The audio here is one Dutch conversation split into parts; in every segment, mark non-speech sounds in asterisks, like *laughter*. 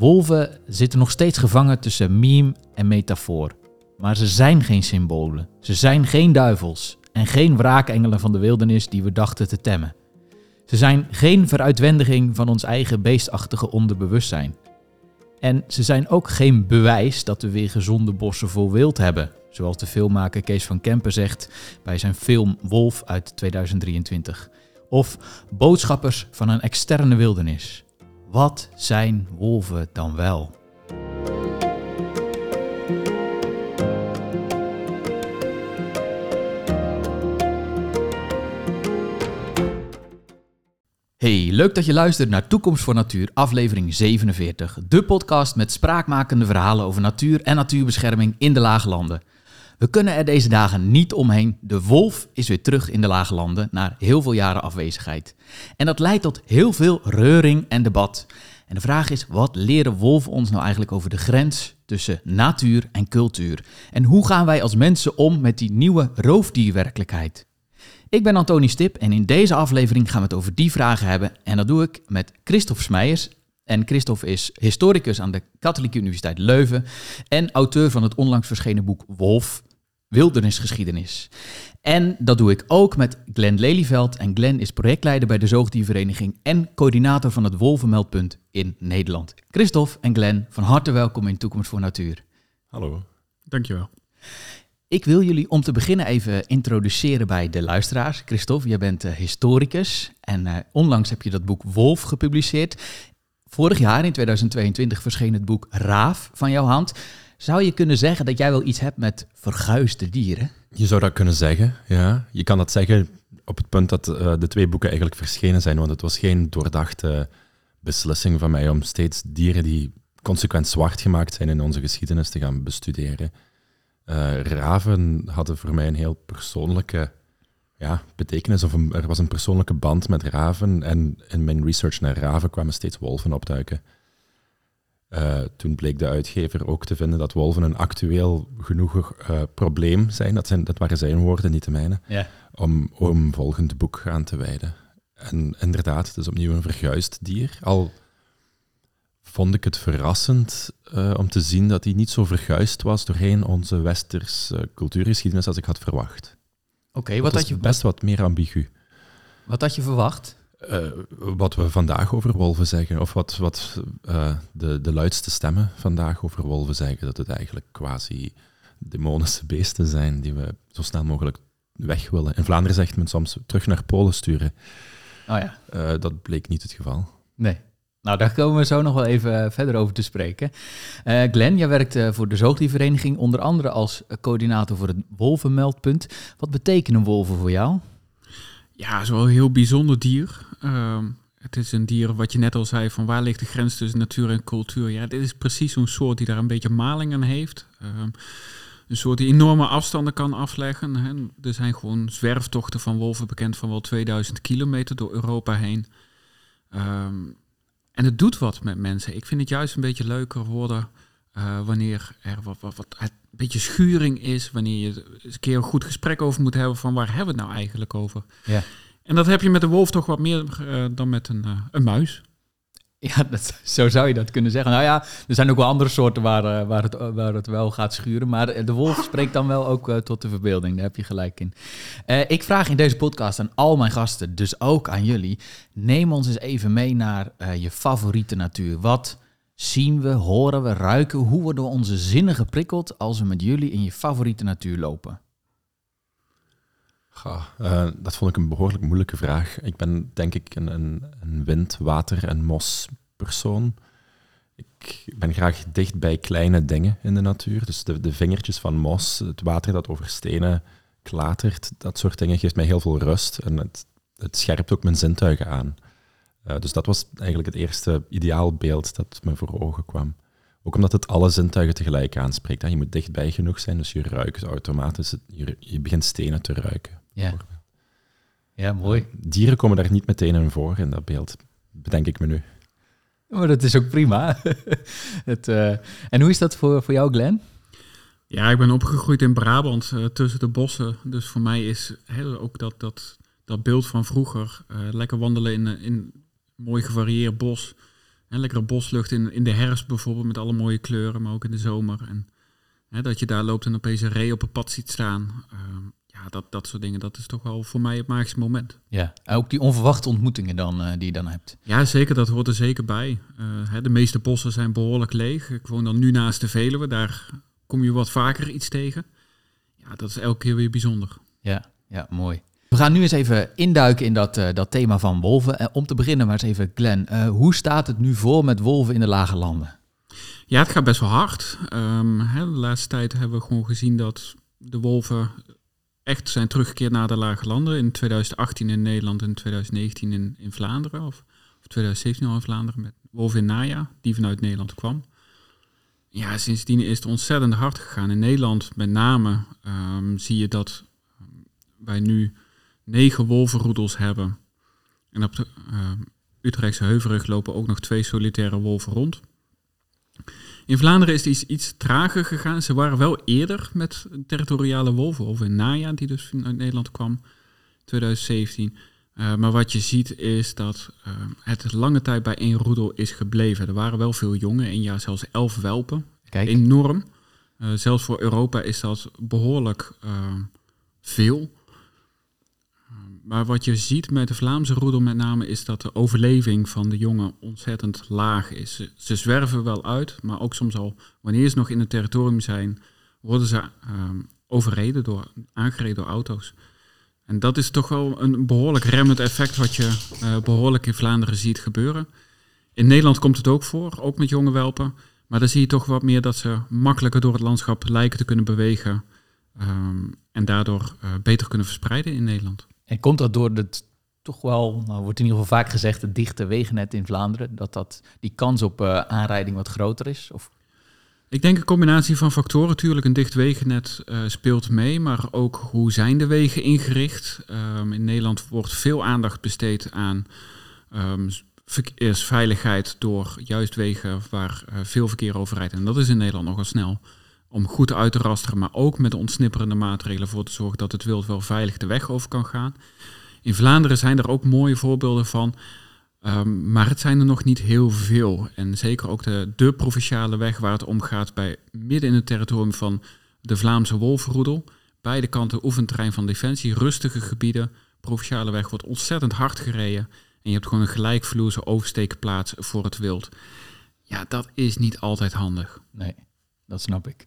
Wolven zitten nog steeds gevangen tussen meme en metafoor. Maar ze zijn geen symbolen. Ze zijn geen duivels. En geen wraakengelen van de wildernis die we dachten te temmen. Ze zijn geen veruitwendiging van ons eigen beestachtige onderbewustzijn. En ze zijn ook geen bewijs dat we weer gezonde bossen vol wild hebben. Zoals de filmmaker Kees van Kempen zegt bij zijn film Wolf uit 2023. Of boodschappers van een externe wildernis. Wat zijn wolven dan wel? Hey, leuk dat je luistert naar Toekomst voor Natuur, aflevering 47. De podcast met spraakmakende verhalen over natuur en natuurbescherming in de Lage Landen. We kunnen er deze dagen niet omheen. De wolf is weer terug in de Lage Landen na heel veel jaren afwezigheid. En dat leidt tot heel veel reuring en debat. En de vraag is, wat leren wolven ons nou eigenlijk over de grens tussen natuur en cultuur? En hoe gaan wij als mensen om met die nieuwe roofdierwerkelijkheid? Ik ben Antoni Stip en in deze aflevering gaan we het over die vragen hebben. En dat doe ik met Christophe Smeijers. En Christophe is historicus aan de Katholieke Universiteit Leuven en auteur van het onlangs verschenen boek Wolf, Wildernisgeschiedenis. En dat doe ik ook met Glenn Lelyveld. En Glenn is projectleider bij de Zoogdiervereniging en coördinator van het Wolvenmeldpunt in Nederland. Christophe en Glenn, van harte welkom in Toekomst voor Natuur. Hallo. Dankjewel. Ik wil jullie om te beginnen even introduceren bij de luisteraars. Christophe, jij bent uh, historicus en uh, onlangs heb je dat boek Wolf gepubliceerd. Vorig jaar, in 2022, verscheen het boek Raaf van jouw hand. Zou je kunnen zeggen dat jij wel iets hebt met verguisde dieren? Je zou dat kunnen zeggen, ja. Je kan dat zeggen op het punt dat uh, de twee boeken eigenlijk verschenen zijn, want het was geen doordachte beslissing van mij om steeds dieren die consequent zwart gemaakt zijn in onze geschiedenis te gaan bestuderen. Uh, raven hadden voor mij een heel persoonlijke ja, betekenis, of er was een persoonlijke band met raven. En in mijn research naar raven kwamen steeds wolven opduiken. Uh, toen bleek de uitgever ook te vinden dat wolven een actueel genoeg uh, probleem zijn. Dat, zijn. dat waren zijn woorden, niet de mijne. Ja. Om, om een volgend boek aan te wijden. En inderdaad, het is opnieuw een verguisd dier. Al vond ik het verrassend uh, om te zien dat hij niet zo verguisd was doorheen onze westerse cultuurgeschiedenis als ik had verwacht. Oké, okay, wat had je... Best wat meer ambigu. Wat had je verwacht? Uh, wat we vandaag over wolven zeggen, of wat, wat uh, de, de luidste stemmen vandaag over wolven zeggen, dat het eigenlijk quasi demonische beesten zijn die we zo snel mogelijk weg willen. In Vlaanderen zegt men soms terug naar Polen sturen. Oh ja. Uh, dat bleek niet het geval. Nee. Nou, daar komen we zo nog wel even verder over te spreken. Uh, Glenn, jij werkt uh, voor de Zoogdiervereniging, onder andere als coördinator voor het wolvenmeldpunt. Wat betekenen wolven voor jou? Ja, een heel bijzonder dier. Uh, het is een dier, wat je net al zei, van waar ligt de grens tussen natuur en cultuur? Ja, dit is precies zo'n soort die daar een beetje maling aan heeft. een soort die enorme afstanden kan afleggen. Hè. Er zijn gewoon zwerftochten van wolven bekend van wel 2000 kilometer door Europa heen. Um, en het doet wat met mensen. Ik vind het juist een beetje leuker worden uh, wanneer er wat, wat, wat, een beetje schuring is. Wanneer je eens een keer een goed gesprek over moet hebben van waar hebben we het nou eigenlijk over. Ja. En dat heb je met een wolf toch wat meer uh, dan met een, uh, een muis. Ja, dat, zo zou je dat kunnen zeggen. Nou ja, er zijn ook wel andere soorten waar, waar, het, waar het wel gaat schuren. Maar de wolf spreekt dan wel ook uh, tot de verbeelding. Daar heb je gelijk in. Uh, ik vraag in deze podcast aan al mijn gasten, dus ook aan jullie. Neem ons eens even mee naar je favoriete natuur. Wat zien we, horen we, ruiken? Hoe worden we onze zinnen geprikkeld als we met jullie in je favoriete natuur lopen? Uh, dat vond ik een behoorlijk moeilijke vraag. Ik ben denk ik een, een, een wind, water en mos persoon. Ik ben graag dicht bij kleine dingen in de natuur. Dus de, de vingertjes van mos, het water dat over stenen klatert, dat soort dingen geeft mij heel veel rust. En het, het scherpt ook mijn zintuigen aan. Uh, dus dat was eigenlijk het eerste ideaalbeeld dat me voor ogen kwam. Ook omdat het alle zintuigen tegelijk aanspreekt. Hè. Je moet dichtbij genoeg zijn, dus je ruikt automatisch. Je, je begint stenen te ruiken. Ja. Ja, mooi. Dieren komen daar niet meteen in voor in dat beeld, bedenk ik me nu. Maar dat is ook prima. *laughs* het, uh... En hoe is dat voor, voor jou, Glenn? Ja, ik ben opgegroeid in Brabant, uh, tussen de bossen. Dus voor mij is heel, ook dat, dat, dat beeld van vroeger, uh, lekker wandelen in, in mooi gevarieerd bos, Hè, lekkere boslucht in, in de herfst bijvoorbeeld met alle mooie kleuren, maar ook in de zomer. En hè, dat je daar loopt en opeens een ree op een pad ziet staan. Ehm, ja, dat, dat soort dingen, dat is toch wel voor mij het magische moment. Ja, en ook die onverwachte ontmoetingen dan, eh, die je dan hebt. Ja, zeker, dat hoort er zeker bij. Eh, hè, de meeste bossen zijn behoorlijk leeg. Ik woon dan nu naast de Veluwe, daar kom je wat vaker iets tegen. Ja, dat is elke keer weer bijzonder. Ja, ja, mooi. We gaan nu eens even induiken in dat, eh, dat thema van wolven. En om te beginnen maar eens even, Glenn, eh, hoe staat het nu voor met wolven in de lage landen? Ja, het gaat best wel hard. Ehm, hè, de laatste tijd hebben we gewoon gezien dat de wolven echt zijn teruggekeerd naar de lage landen. In 2018 in Nederland en 2019 in, in Vlaanderen. Of, of 2017 al in Vlaanderen met wolven in Naya, die vanuit Nederland kwam. Ja, sindsdien is het ontzettend hard gegaan. In Nederland met name ehm, zie je dat wij nu negen wolvenroedels hebben. En op de uh, Utrechtse Heuvelrug lopen ook nog twee solitaire wolven rond. In Vlaanderen is het iets, iets trager gegaan. Ze waren wel eerder met territoriale wolven, of in Naja, die dus uit Nederland kwam, 2017. Uh, maar wat je ziet is dat uh, het lange tijd bij één roedel is gebleven. Er waren wel veel jongen, één jaar zelfs elf welpen. Kijk. Enorm. Uh, zelfs voor Europa is dat behoorlijk veel. Maar wat je ziet met de Vlaamse roedel met name is dat de overleving van de jongen ontzettend laag is. Ze, zwerven wel uit, maar ook soms al wanneer ze nog in het territorium zijn, worden ze um, overreden door, aangereden door auto's. En dat is toch wel een behoorlijk remmend effect wat je uh, behoorlijk in Vlaanderen ziet gebeuren. In Nederland komt het ook voor, ook met jonge welpen. Maar dan zie je toch wat meer dat ze makkelijker door het landschap lijken te kunnen bewegen. Um, en daardoor uh, beter kunnen verspreiden in Nederland. En komt dat door het toch wel, nou, wordt in ieder geval vaak gezegd, het dichte wegennet in Vlaanderen, dat, dat die kans op uh, aanrijding wat groter is? Of? Ik denk een combinatie van factoren. Natuurlijk, een dicht wegennet uh, speelt mee, maar ook hoe zijn de wegen ingericht? Um, in Nederland wordt veel aandacht besteed aan um, verkeersveiligheid door juist wegen waar uh, veel verkeer over rijdt. En dat is in Nederland nogal snel. Om goed uit te rasteren, maar ook met ontsnipperende maatregelen voor te zorgen dat het wild wel veilig de weg over kan gaan. In Vlaanderen zijn er ook mooie voorbeelden van. Um, maar het zijn er nog niet heel veel. En zeker ook de, de provinciale weg waar het om gaat bij midden in het territorium van de Vlaamse wolvenroedel. Beide kanten oefenterrein van Defensie, rustige gebieden. Provinciale weg wordt ontzettend hard gereden. En je hebt gewoon een gelijkvloerse oversteekplaats voor het wild. Ja, dat is niet altijd handig. Nee, dat snap ik.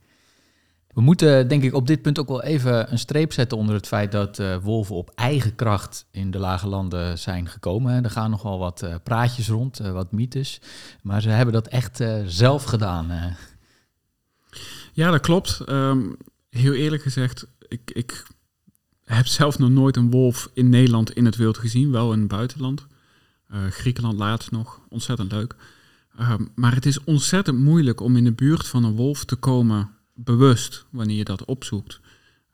We moeten denk ik op dit punt ook wel even een streep zetten onder het feit dat uh, wolven op eigen kracht in de lage landen zijn gekomen. Er gaan nogal wat uh, praatjes rond, uh, wat mythes, maar ze hebben dat echt zelf gedaan. Ja, dat klopt. Um, heel eerlijk gezegd, ik, ik, heb zelf nog nooit een wolf in Nederland in het wild gezien, wel in het buitenland. Griekenland laatst nog, ontzettend leuk. Um, maar het is ontzettend moeilijk om in de buurt van een wolf te komen bewust wanneer je dat opzoekt.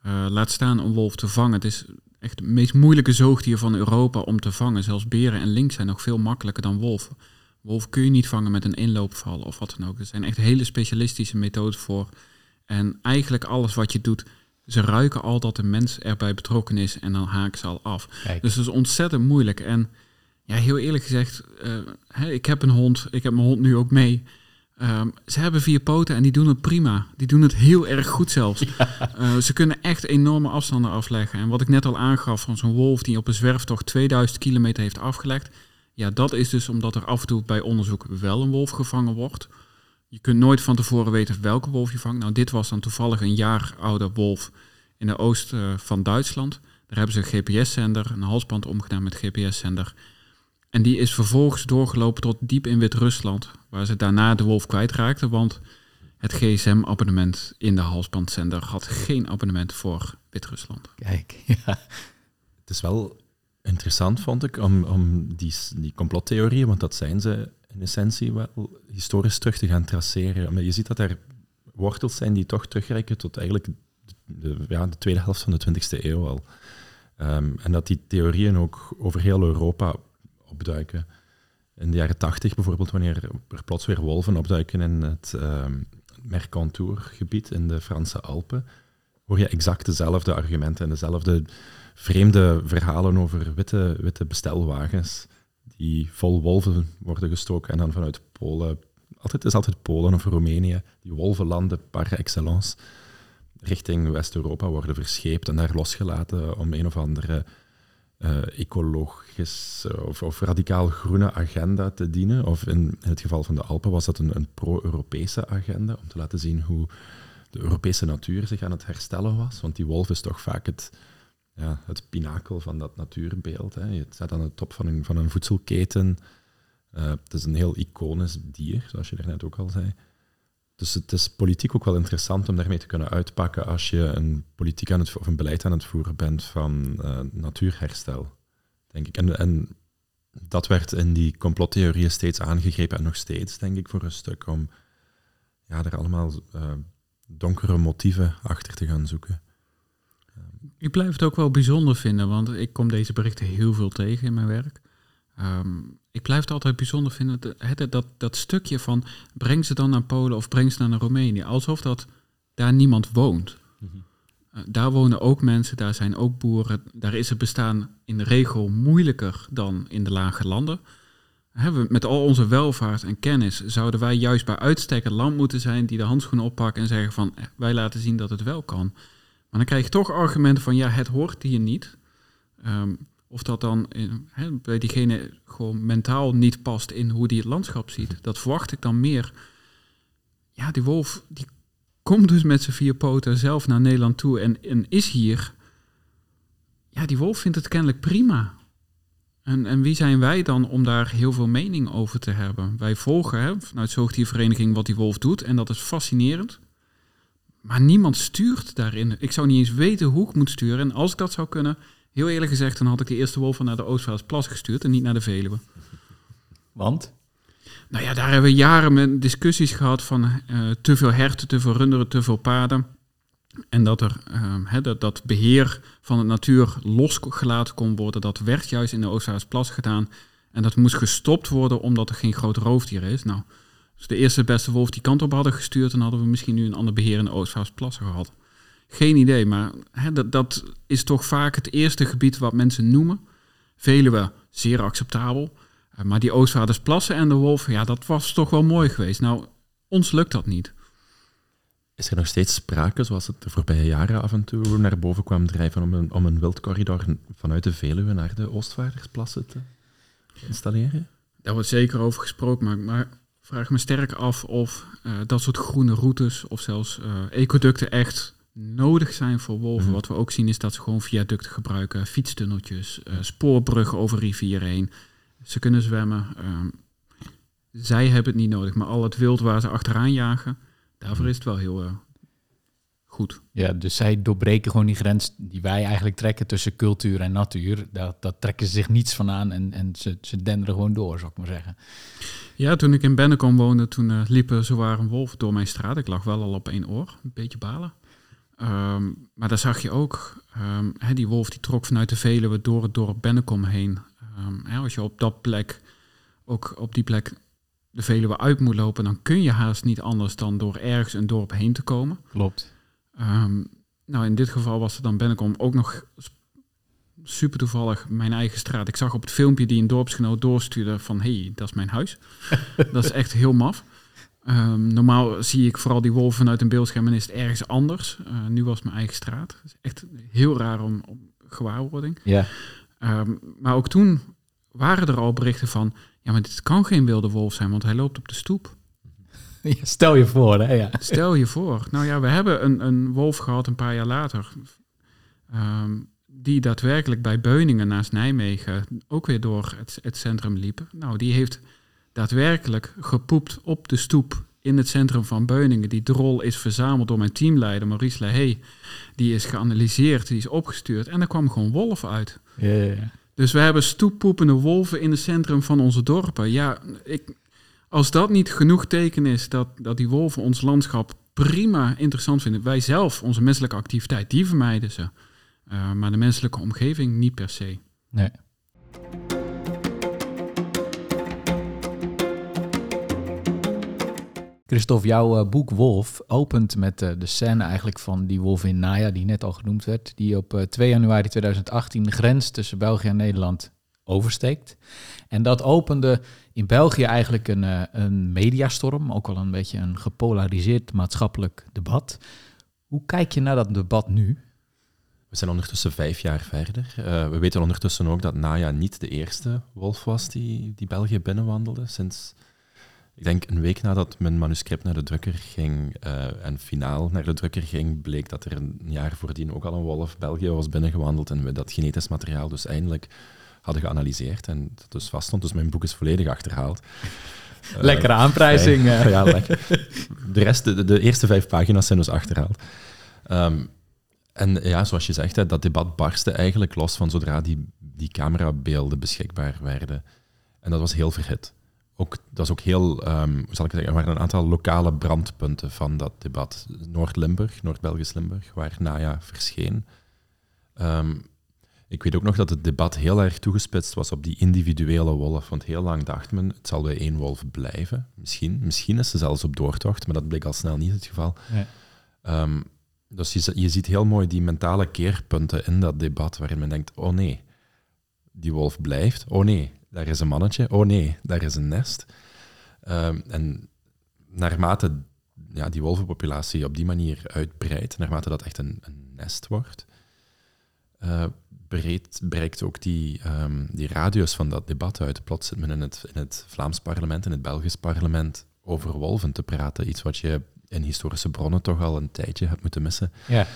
Uh, laat staan een wolf te vangen. Het is echt de meest moeilijke zoogdier van Europa om te vangen. Zelfs beren en lynx zijn nog veel makkelijker dan wolven. Wolf kun je niet vangen met een inloopval of wat dan ook. Er zijn echt hele specialistische methoden voor. En eigenlijk alles wat je doet, ze ruiken al dat de mens erbij betrokken is en dan haken ze al af. Kijk. Dus dat is ontzettend moeilijk. En ja, heel eerlijk gezegd, uh, hè, ik heb een hond, ik heb mijn hond nu ook mee. Um, ze hebben vier poten en die doen het prima. Die doen het heel erg goed zelfs. *laughs* Ja. Uh, ze kunnen echt enorme afstanden afleggen. En wat ik net al aangaf van zo'n wolf die op een zwerftocht 2000 kilometer heeft afgelegd. Ja, dat is dus omdat er af en toe bij onderzoek wel een wolf gevangen wordt. Je kunt nooit van tevoren weten welke wolf je vangt. Nou, dit was dan toevallig een jaar oude wolf in de oosten uh, van Duitsland. Daar hebben ze een GPS-zender, een halsband omgedaan met GPS-zender. En die is vervolgens doorgelopen tot diep in Wit-Rusland, waar ze daarna de wolf kwijtraakten, want het gsm-abonnement in de halsbandzender had geen abonnement voor Wit-Rusland. Kijk, *laughs* ja. Het is wel interessant, vond ik, om, om die, die complottheorieën, want dat zijn ze in essentie wel historisch terug te gaan traceren. Maar je ziet dat er wortels zijn die toch terugreiken tot eigenlijk de, de, ja, de tweede helft van de 20e eeuw al. Um, en dat die theorieën ook over heel Europa opduiken. In de jaren tachtig bijvoorbeeld, wanneer er plots weer wolven opduiken in het uh, Mercantour-gebied in de Franse Alpen, hoor je exact dezelfde argumenten en dezelfde vreemde verhalen over witte, witte bestelwagens die vol wolven worden gestoken en dan vanuit Polen, altijd, is altijd Polen of Roemenië, die wolvenlanden par excellence, richting West-Europa worden verscheept en daar losgelaten om een of andere uh, ecologisch of, of, radicaal groene agenda te dienen. Of in, het geval van de Alpen was dat een, een pro-Europese agenda, om te laten zien hoe de Europese natuur zich aan het herstellen was. Want die wolf is toch vaak het, ja, het pinakel van dat natuurbeeld. Hè. Je staat aan de top van een, van een voedselketen. Uh, het is een heel iconisch dier, zoals je daarnet ook al zei. Dus het is politiek ook wel interessant om daarmee te kunnen uitpakken als je een politiek aan het, of een beleid aan het voeren bent van uh, natuurherstel, denk ik. En, en dat werd in die complottheorieën steeds aangegrepen en nog steeds, denk ik, voor een stuk om ja, er allemaal uh, donkere motieven achter te gaan zoeken. Ik blijf het ook wel bijzonder vinden, want ik kom deze berichten heel veel tegen in mijn werk. Um, ik blijf het altijd bijzonder vinden, dat, dat, dat stukje van breng ze dan naar Polen of breng ze naar Roemenië, alsof dat daar niemand woont. Mhm. Eh, daar wonen ook mensen, daar zijn ook boeren, daar is het bestaan in de regel moeilijker dan in de lage landen. We, met al onze welvaart en kennis zouden wij juist bij uitstek het land moeten zijn die de handschoenen oppakken en zeggen van eh, wij laten zien dat het wel kan. Maar dan krijg je toch argumenten van ja, het hoort hier niet. Um, of dat dan in, bij diegene gewoon mentaal niet past in hoe die het landschap ziet. Dat verwacht ik dan meer. Ja, die wolf die komt dus met zijn vier poten zelf naar Nederland toe en, en is hier. Ja, die wolf vindt het kennelijk prima. En, en wie zijn wij dan om daar heel veel mening over te hebben? Wij volgen hè, vanuit Zoogdiervereniging wat die wolf doet en dat is fascinerend. Maar niemand stuurt daarin. Ik zou niet eens weten hoe ik moet sturen. En als ik dat zou kunnen, Heel eerlijk gezegd, dan had ik de eerste wolven naar de Plas gestuurd en niet naar de Veluwe. Want? Nou ja, daar hebben we jaren met discussies gehad van uh, te veel herten, te veel runderen, te veel paarden. En dat er uh, dat, dat beheer van de natuur losgelaten kon worden, dat werd juist in de Plas gedaan. En dat moest gestopt worden omdat er geen groot roofdier is. Nou, als de eerste beste wolf die kant op hadden gestuurd, dan hadden we misschien nu een ander beheer in de Plassen gehad. Geen idee, maar hè, dat, dat is toch vaak het eerste gebied wat mensen noemen. Veluwe, zeer acceptabel. Uh, maar die Oostvaardersplassen en de Wolf, ja, dat was toch wel mooi geweest. Nou, ons lukt dat niet. Is er nog steeds sprake, zoals het de voorbije jaren af en toe naar boven kwam drijven, om een, om een wildcorridor vanuit de Veluwe naar de Oostvaardersplassen te installeren? Daar wordt zeker over gesproken, maar, maar vraag me sterk af of uh, dat soort groene routes of zelfs uh, ecoducten echt nodig zijn voor wolven. Mhm. Wat we ook zien is dat ze gewoon viaducten gebruiken, fietstunneltjes, uh, spoorbruggen over rivieren heen. Ze kunnen zwemmen. Ehm, zij hebben het niet nodig, maar al het wild waar ze achteraan jagen, daarvoor is het wel heel uh, goed. Ja, dus zij doorbreken gewoon die grens die wij eigenlijk trekken tussen cultuur en natuur. Dat, dat trekken ze zich niets van aan en, en ze, ze denderen gewoon door, zou ik maar zeggen. Ja, toen ik in Bennekom woonde, toen uh, liepen zowaar een wolf door mijn straat. Ik lag wel al op één oor, een beetje balen. Ehm, maar daar zag je ook, um, die wolf die trok vanuit de Veluwe door het dorp Bennekom heen. Um, als je op dat plek, ook op die plek de Veluwe uit moet lopen, dan kun je haast niet anders dan door ergens een dorp heen te komen. Klopt. nou, in dit geval was het dan Bennekom ook nog super toevallig mijn eigen straat. Ik zag op het filmpje die een dorpsgenoot doorstuurde van, hey, dat is mijn huis. *laughs* dat is echt heel maf. Ehm, normaal zie ik vooral die wolven vanuit een beeldscherm en is het ergens anders. Uh, nu was mijn eigen straat. Is echt heel raar om, om gewaarwording. Ja. Ehm, maar ook toen waren er al berichten van... ja, maar dit kan geen wilde wolf zijn, want hij loopt op de stoep. *laughs* stel je voor, hè? Ja. Stel je voor. Nou ja, we hebben een, een wolf gehad een paar jaar later... Ehm, die daadwerkelijk bij Beuningen naast Nijmegen ook weer door het, het centrum liep. Nou, die heeft daadwerkelijk gepoept op de stoep in het centrum van Beuningen. Die drol is verzameld door mijn teamleider Maurice Lahey. Die is geanalyseerd, die is opgestuurd en er kwam gewoon wolf uit. Ja, Dus we hebben stoeppoepende wolven in het centrum van onze dorpen. Ja, ik, als dat niet genoeg teken is dat, dat die wolven ons landschap prima interessant vinden. Wij zelf, onze menselijke activiteit, die vermijden ze. Uh, maar de menselijke omgeving niet per se. Nee. Christophe, jouw eh, boek Wolf opent met uh, de scène eigenlijk van die wolf in Naya, die net al genoemd werd, die op 2 eh, januari 2018 de grens tussen België en Nederland oversteekt. En dat opende in België eigenlijk een, een mediastorm, ook wel een beetje een gepolariseerd maatschappelijk debat. Hoe kijk je naar dat debat nu? We zijn ondertussen vijf jaar verder. We weten ondertussen ook dat Naya niet de eerste wolf was die, die België binnenwandelde. Sinds, ik denk een week nadat mijn manuscript naar de drukker ging uh, en finaal naar de drukker ging, bleek dat er een jaar voordien ook al een wolf België was binnengewandeld en we dat genetisch materiaal dus eindelijk hadden geanalyseerd en dat dus vaststond. Dus mijn boek is volledig achterhaald. *laughs* Lekkere aanprijzing. Uh, ja, lekker. De, rest, de, de, eerste vijf pagina's zijn dus achterhaald. Um, en ja, zoals je zegt, dat debat barstte eigenlijk los van zodra die, die camerabeelden beschikbaar werden. En dat was heel verhit. Ook, dat is ook heel, um, hoe zal ik zeggen, er waren een aantal lokale brandpunten van dat debat. Noord-Limburg, Noord-Belgisch Limburg, waar Naya verscheen. Um, ik weet ook nog dat het debat heel erg toegespitst was op die individuele wolf. Want heel lang dacht men, het zal bij één wolf blijven. Misschien, misschien is ze zelfs op doortocht, maar dat bleek al snel niet het geval. Nee. Um, dus je, je ziet heel mooi die mentale keerpunten in dat debat, waarin men denkt, oh nee, die wolf blijft. Oh nee, daar is een mannetje. Oh nee, daar is een nest. Um, en naarmate ja, die wolvenpopulatie op die manier uitbreidt, naarmate dat echt een, een nest wordt, uh, breed, bereikt ook die, um, die radius van dat debat uit. Plots zit men in het, in het Vlaams parlement, in het Belgisch parlement, over wolven te praten. Iets wat je in historische bronnen toch al een tijdje hebt moeten missen. Ja.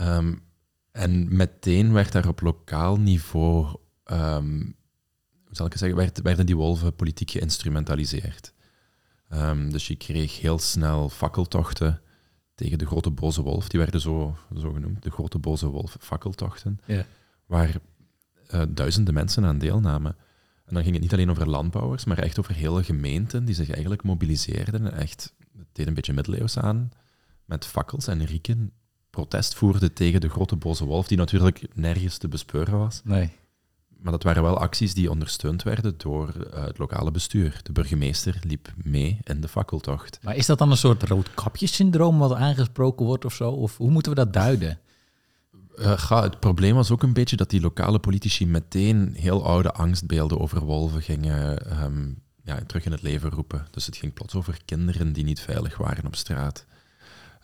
Um, en meteen werd daar op lokaal niveau, um, zal ik zeggen, werd, werden die wolven politiek geïnstrumentaliseerd. Um, dus je kreeg heel snel fakkeltochten tegen de grote boze wolf. Die werden zo, zo genoemd, de grote boze wolf fakkeltochten. Ja. Waar uh, duizenden mensen aan deelnamen. En dan ging het niet alleen over landbouwers, maar echt over hele gemeenten die zich eigenlijk mobiliseerden en echt het deed een beetje middeleeuws aan, met fakkels en rieken protest voerde tegen de grote boze wolf, die natuurlijk nergens te bespeuren was. Nee. Maar dat waren wel acties die ondersteund werden door uh, het lokale bestuur. De burgemeester liep mee in de fakkeltocht. Maar is dat dan een soort roodkapjessyndroom wat aangesproken wordt of zo? Of hoe moeten we dat duiden? Uh, ga, het probleem was ook een beetje dat die lokale politici meteen heel oude angstbeelden over wolven gingen um, ja, terug in het leven roepen. Dus het ging plots over kinderen die niet veilig waren op straat.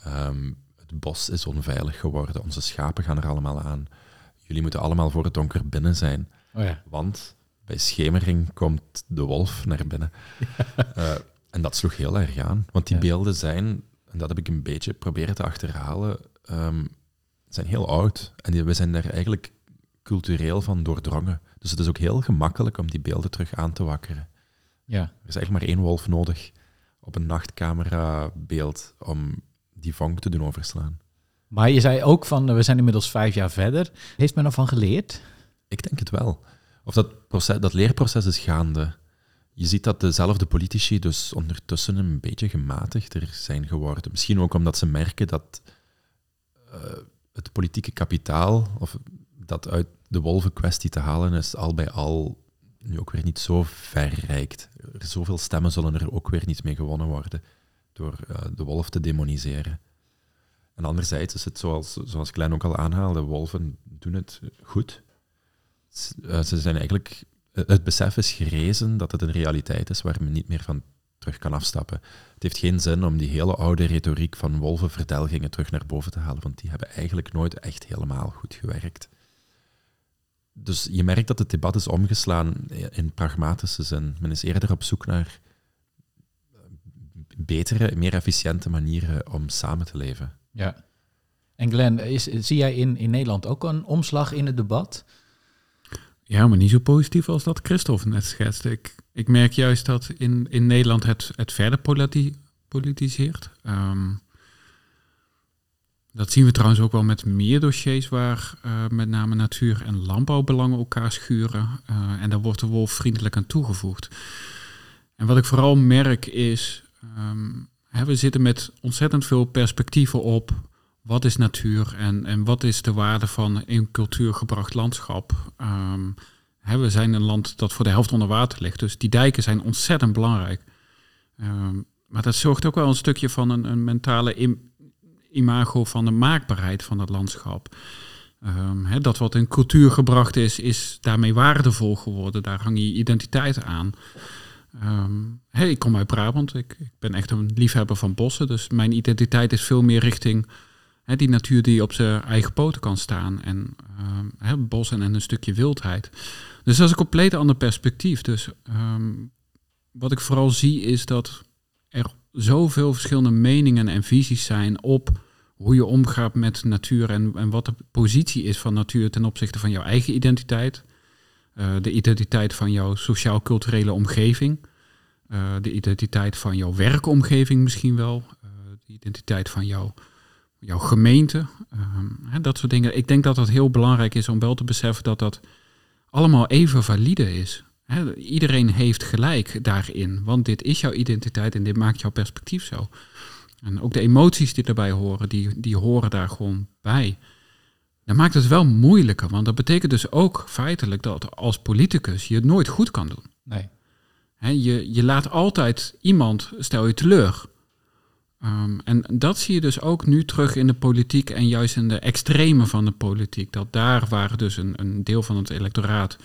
Um, het bos is onveilig geworden, onze schapen gaan er allemaal aan. Jullie moeten allemaal voor het donker binnen zijn. Oh ja. Want bij schemering komt de wolf naar binnen. Uh, *laughs* en dat sloeg heel erg aan. Want die beelden zijn, en dat heb ik een beetje proberen te achterhalen, um, zijn heel oud. En die, we zijn daar eigenlijk cultureel van doordrongen. Dus het is ook heel gemakkelijk om die beelden terug aan te wakkeren. Ja. Er is eigenlijk maar één wolf nodig op een nachtcamerabeeld om die vonk te doen overslaan. Maar je zei ook van, we zijn inmiddels vijf jaar verder. Heeft men ervan geleerd? Ik denk het wel. Of dat, proces, dat leerproces is gaande. Je ziet dat dezelfde politici dus ondertussen een beetje gematigder zijn geworden. Misschien ook omdat ze merken dat uh, het politieke kapitaal, of dat uit de wolvenkwestie te halen is, al bij al nu ook weer niet zo verrijkt. Zoveel stemmen zullen er ook weer niet mee gewonnen worden door uh, de wolf te demoniseren. En anderzijds is het zoals, zoals Klein ook al aanhaalde, wolven doen het goed. Uh, ze zijn eigenlijk, het besef is gerezen dat het een realiteit is waar men niet meer van terug kan afstappen. Het heeft geen zin om die hele oude retoriek van wolvenverdelgingen terug naar boven te halen, want die hebben eigenlijk nooit echt helemaal goed gewerkt dus je merkt dat het debat is omgeslaan in pragmatische zin. Men is eerder op zoek naar betere, meer efficiënte manieren om samen te leven. Ja. En Glenn, zie jij in, in Nederland ook een omslag in het debat? Ja, maar niet zo positief als dat Christophe net schetste. Ik, ik merk juist dat in, in Nederland het, het verder politiseert. Um, dat zien we trouwens ook wel met meer dossiers waar uh, met name natuur- en landbouwbelangen elkaar schuren. Uh, en daar wordt de wolf vriendelijk aan toegevoegd. En wat ik vooral merk is, um, hè, we zitten met ontzettend veel perspectieven op wat is natuur en, en wat is de waarde van een cultuurgebracht landschap. Um, hè, we zijn een land dat voor de helft onder water ligt, dus die dijken zijn ontzettend belangrijk. Um, maar dat zorgt ook wel een stukje van een, een mentale imago van de maakbaarheid van het landschap. Ehm, hè, dat wat in cultuur gebracht is, is daarmee waardevol geworden. Daar hang je identiteit aan. Ehm, ik kom uit Brabant. Ik, ik, ben echt een liefhebber van bossen. Dus mijn identiteit is veel meer richting die natuur die op zijn eigen poten kan staan. En hè, bossen en een stukje wildheid. Dus dat is een compleet ander perspectief. Dus wat ik vooral zie is dat er zoveel verschillende meningen en visies zijn op hoe je omgaat met natuur en, en wat de positie is van natuur ten opzichte van jouw eigen identiteit. Uh, de identiteit van jouw sociaal-culturele omgeving. Uh, de identiteit van jouw werkomgeving misschien wel. Uh, de identiteit van jouw, jouw gemeente. Hè, dat soort dingen. Ik denk dat het heel belangrijk is om wel te beseffen dat dat allemaal even valide is. Iedereen heeft gelijk daarin, want dit is jouw identiteit en dit maakt jouw perspectief zo. En ook de emoties die daarbij horen, die, die horen daar gewoon bij. Dat maakt het wel moeilijker, want dat betekent dus ook feitelijk dat als politicus je het nooit goed kan doen. Nee. je, je laat altijd iemand, stel je teleur. Um, en dat zie je dus ook nu terug in de politiek en juist in de extreme van de politiek. Dat daar waar dus een, een deel van het electoraat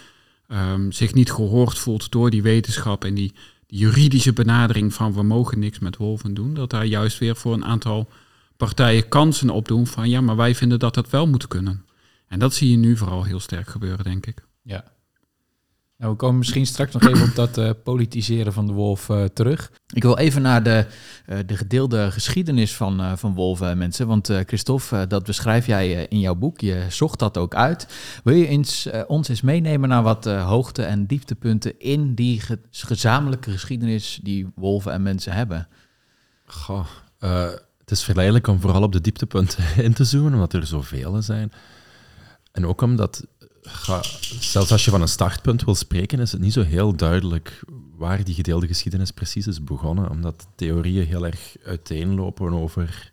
um, zich niet gehoord voelt door die wetenschap en die juridische benadering van we mogen niks met wolven doen, dat daar juist weer voor een aantal partijen kansen opdoen van ja, maar wij vinden dat dat wel moet kunnen. En dat zie je nu vooral heel sterk gebeuren, denk ik. Ja. Nou, we komen misschien straks nog even op dat uh, politiseren van de wolf uh, terug. Ik wil even naar de, uh, de gedeelde geschiedenis van, van wolven, mensen. Want Christophe, dat beschrijf jij in jouw boek. Je zocht dat ook uit. Wil je eens, ons eens meenemen naar wat hoogte- en dieptepunten in die ge gezamenlijke geschiedenis die wolven en mensen hebben? Goh, het is verleidelijk om vooral op de dieptepunten *laughs* in te zoomen, omdat er zoveel zijn. En ook omdat ga, zelfs als je van een startpunt wil spreken, is het niet zo heel duidelijk waar die gedeelde geschiedenis precies is begonnen, omdat theorieën heel erg uiteenlopen over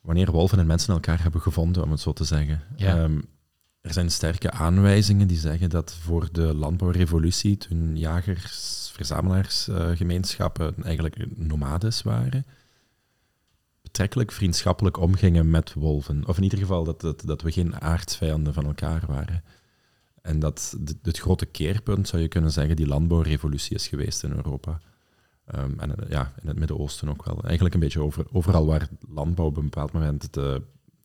wanneer wolven en mensen elkaar hebben gevonden, om het zo te zeggen. Um, er zijn sterke aanwijzingen die zeggen dat voor de landbouwrevolutie, toen jagers, verzamelaarsgemeenschappen uh, eigenlijk nomades waren, betrekkelijk vriendschappelijk omgingen met wolven. Of in ieder geval dat, dat, dat we geen aardsvijanden van elkaar waren. En dat het grote keerpunt, zou je kunnen zeggen, die landbouwrevolutie is geweest in Europa. Um, en ja, in het Midden-Oosten ook wel. Eigenlijk een beetje over, overal waar landbouw op een bepaald moment de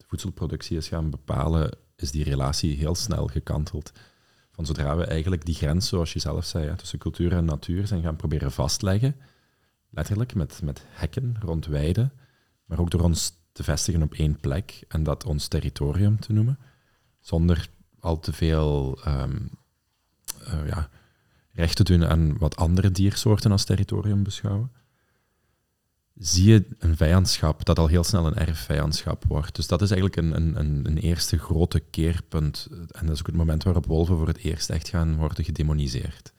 voedselproductie is gaan bepalen, is die relatie heel snel gekanteld. Van zodra we eigenlijk die grens, zoals je zelf zei, tussen cultuur en natuur zijn gaan proberen vastleggen, letterlijk met, met hekken rond weiden, maar ook door ons te vestigen op één plek en dat ons territorium te noemen, zonder al te veel um, uh, ja, recht te doen aan wat andere diersoorten als territorium beschouwen, zie je een vijandschap dat al heel snel een erfvijandschap wordt. Dus dat is eigenlijk een, een, een eerste grote keerpunt. En dat is ook het moment waarop wolven voor het eerst echt gaan worden gedemoniseerd.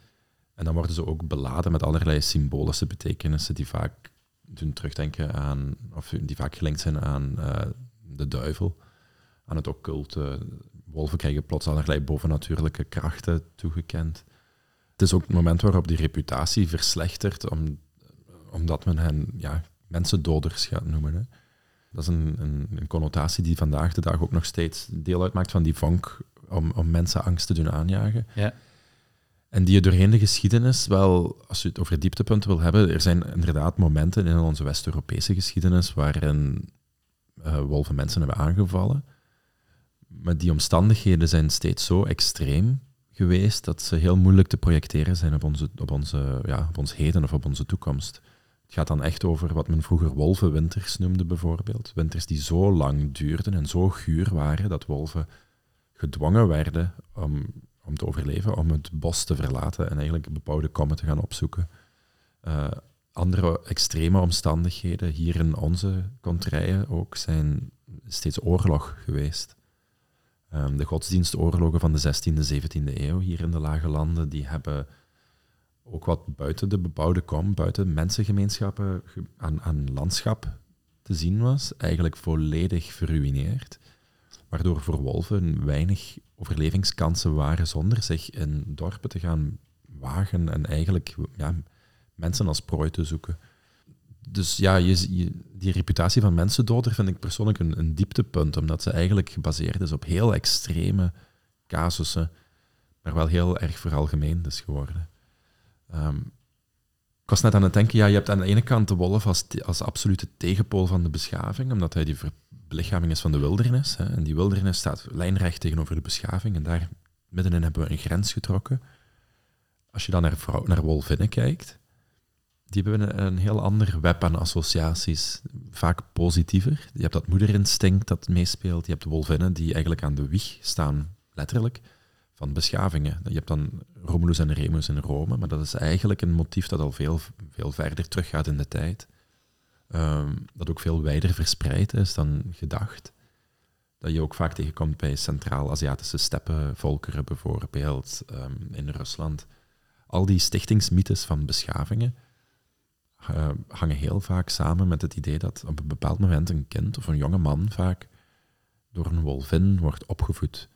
En dan worden ze ook beladen met allerlei symbolische betekenissen die vaak doen terugdenken aan, of die vaak gelinkt zijn aan uh, de duivel, aan het occulte. Wolven krijgen plots allerlei bovennatuurlijke krachten toegekend. Het is ook het moment waarop die reputatie verslechtert, om, omdat men hen ja, mensendoders gaat noemen. Dat is een, een, een, connotatie die vandaag de dag ook nog steeds deel uitmaakt van die vonk om, om mensen angst te doen aanjagen. Ja. En die je doorheen de geschiedenis wel, als je het over dieptepunten wil hebben, er zijn inderdaad momenten in onze West-Europese geschiedenis waarin uh, wolven mensen hebben aangevallen. Maar die omstandigheden zijn steeds zo extreem geweest dat ze heel moeilijk te projecteren zijn op, onze, op, onze, ja, op ons heden of op onze toekomst. Het gaat dan echt over wat men vroeger wolvenwinters noemde, bijvoorbeeld. Winters die zo lang duurden en zo guur waren dat wolven gedwongen werden om om te overleven, om het bos te verlaten en eigenlijk bepaalde kommen te gaan opzoeken. Uh, andere extreme omstandigheden hier in onze contraien ook zijn steeds oorlog geweest. Um, de godsdienstoorlogen van de 16e, 17e eeuw hier in de lage landen, die hebben ook wat buiten de bebouwde kom, buiten mensengemeenschappen aan, aan landschap te zien was, eigenlijk volledig verruineerd waardoor voor wolven weinig overlevingskansen waren zonder zich in dorpen te gaan wagen en eigenlijk ja, mensen als prooi te zoeken. dus ja, je, die reputatie van mensendoder vind ik persoonlijk een, een dieptepunt, omdat ze eigenlijk gebaseerd is op heel extreme casussen, maar wel heel erg veralgemeend is geworden. Um, ik was net aan het denken, ja, je hebt aan de ene kant de wolf als, als absolute tegenpool van de beschaving, omdat hij die belichaming is van de wildernis. Hè, en die wildernis staat lijnrecht tegenover de beschaving, en daar middenin hebben we een grens getrokken. Als je dan naar, vrouw, wolvinnen kijkt, die hebben een heel ander web aan associaties, vaak positiever. Je hebt dat moederinstinct dat meespeelt. Je hebt de wolvinnen die eigenlijk aan de wieg staan, letterlijk, van beschavingen. Je hebt dan Romulus en Remus in Rome, maar dat is eigenlijk een motief dat al veel, veel verder teruggaat in de tijd. Um, dat ook veel wijder verspreid is dan gedacht. Dat je ook vaak tegenkomt bij Centraal-Aziatische steppenvolkeren bijvoorbeeld, um, in Rusland. Al die stichtingsmythes van beschavingen uh, hangen heel vaak samen met het idee dat op een bepaald moment een kind of een jonge man vaak door een wolvin wordt opgevoed.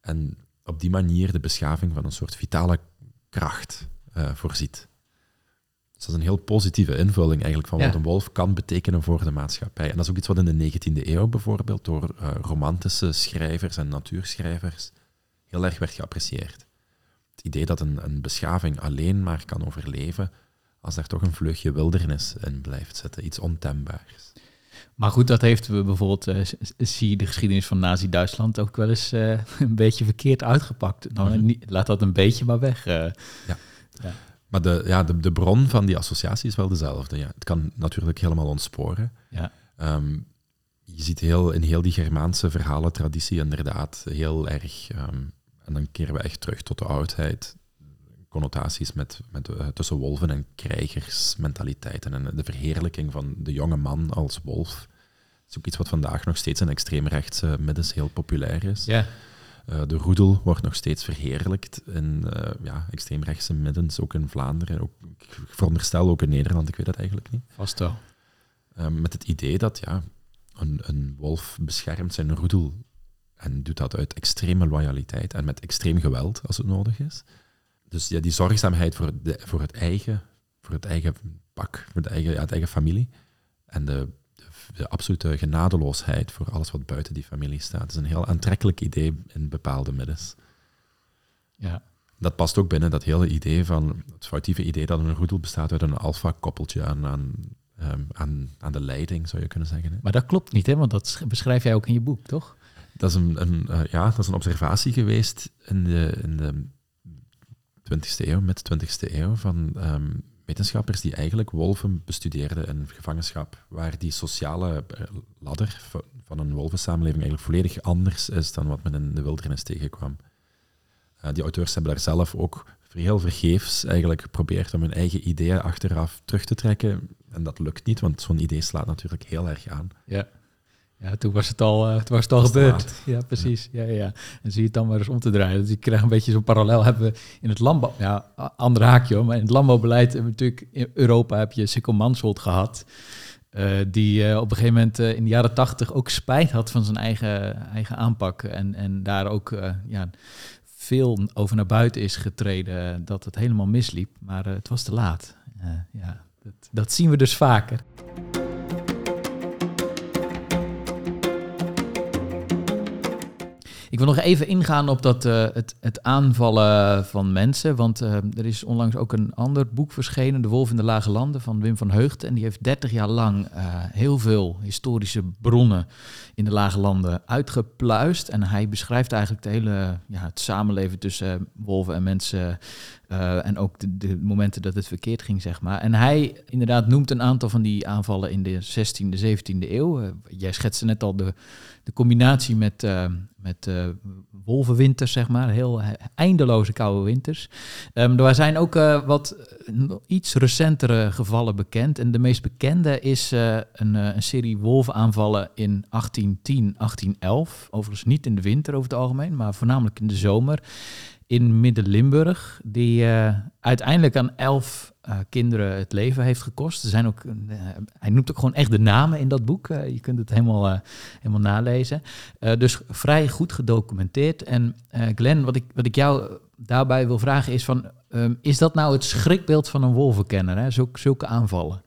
En op die manier de beschaving van een soort vitale kracht uh, voorziet. Dus dat is een heel positieve invulling eigenlijk van wat een wolf kan betekenen voor de maatschappij. En dat is ook iets wat in de 19e eeuw bijvoorbeeld door uh, romantische schrijvers en natuurschrijvers heel erg werd geapprecieerd. Het idee dat een, een beschaving alleen maar kan overleven als er toch een vleugje wildernis in blijft zitten, iets ontembaars. Maar goed, dat heeft we bijvoorbeeld, uh, zie de geschiedenis van Nazi-Duitsland ook wel eens uh, *laughs* een beetje verkeerd uitgepakt. Nou, mm niet, laat dat een beetje maar weg. Ja. ja. Maar de, ja, de, de bron van die associatie is wel dezelfde. Ja. Het kan natuurlijk helemaal ontsporen. Ja. Um, je ziet heel, in heel die Germaanse verhalentraditie inderdaad heel erg, um, en dan keren we echt terug tot de oudheid, connotaties met, met, uh, tussen wolven en krijgersmentaliteiten en de verheerlijking van de jonge man als wolf. Dat is ook iets wat vandaag nog steeds in extreemrechtse middens heel populair is. Ja. Uh, de roedel wordt nog steeds verheerlijkt in uh, ja, extreemrechtse middens, ook in Vlaanderen. Ook, ik veronderstel ook in Nederland, ik weet dat eigenlijk niet. Vast wel. met het idee dat ja, een, een wolf beschermt zijn roedel en doet dat uit extreme loyaliteit en met extreem geweld als het nodig is. Dus ja, die zorgzaamheid voor, de, voor, het eigen, voor het eigen pak, voor de eigen, ja, het eigen familie. En de, de, absolute genadeloosheid voor alles wat buiten die familie staat. is een heel aantrekkelijk idee in bepaalde middens. Ja. Dat past ook binnen dat hele idee van, het foutieve idee dat een roedel bestaat uit een alfa-koppeltje aan, aan, um, aan, aan de leiding, zou je kunnen zeggen. Hè? Maar dat klopt niet, hè? want dat beschrijf jij ook in je boek, toch? Dat is een, een uh, ja, dat is een observatie geweest in de, in de 20e eeuw, met de 20e eeuw, van um, wetenschappers die eigenlijk wolven bestudeerden in gevangenschap, waar die sociale eh, ladder van een wolvensamenleving eigenlijk volledig anders is dan wat men in de wildernis tegenkwam. Uh, die auteurs hebben daar zelf ook heel vergeefs eigenlijk geprobeerd om hun eigen ideeën achteraf terug te trekken. En dat lukt niet, want zo'n idee slaat natuurlijk heel erg aan. Ja. Ja, toen was het al, uh, toen was het al gebeurd. Ja, precies. Ja. Ja, ja. En zie je het dan maar eens om te draaien. Dus ik krijg een beetje zo'n parallel hebben we in het landbouw... Ja, ander haakje maar in het landbouwbeleid hebben we natuurlijk... In Europa heb je Sikkel Mansholt gehad. Uh, die uh, op een gegeven moment in de jaren tachtig ook spijt had van zijn eigen, eigen aanpak. En, en daar ook ja, veel over naar buiten is getreden dat het helemaal misliep. Maar het was te laat. ja, dat, dat zien we dus vaker. Ik wil nog even ingaan op dat, uh, het, het, aanvallen van mensen. Want uh, er is onlangs ook een ander boek verschenen, De Wolf in de Lage Landen, van Wim van Heugden. En die heeft 30 jaar lang uh, heel veel historische bronnen in de Lage Landen uitgepluist. En hij beschrijft eigenlijk het hele ja, het samenleven tussen wolven en mensen. En ook de, de, momenten dat het verkeerd ging, zeg maar. En hij inderdaad noemt een aantal van die aanvallen in de 16e, 17e eeuw. jij schetste net al de, de combinatie met, met uh, wolvenwinters, zeg maar. Heel eindeloze koude winters. Um, er zijn ook wat iets recentere gevallen bekend. En de meest bekende is een, een, serie wolvenaanvallen in 1810, 1811. Overigens niet in de winter over het algemeen, maar voornamelijk in de zomer. In Midden-Limburg, die uiteindelijk aan elf uh, kinderen het leven heeft gekost. Er zijn ook, uh, hij noemt ook gewoon echt de namen in dat boek. Je kunt het helemaal, helemaal nalezen. dus vrij goed gedocumenteerd. En Glenn, wat ik, wat ik jou daarbij wil vragen is van... Um, is dat nou het schrikbeeld van een wolvenkenner, hè? Zulke, aanvallen?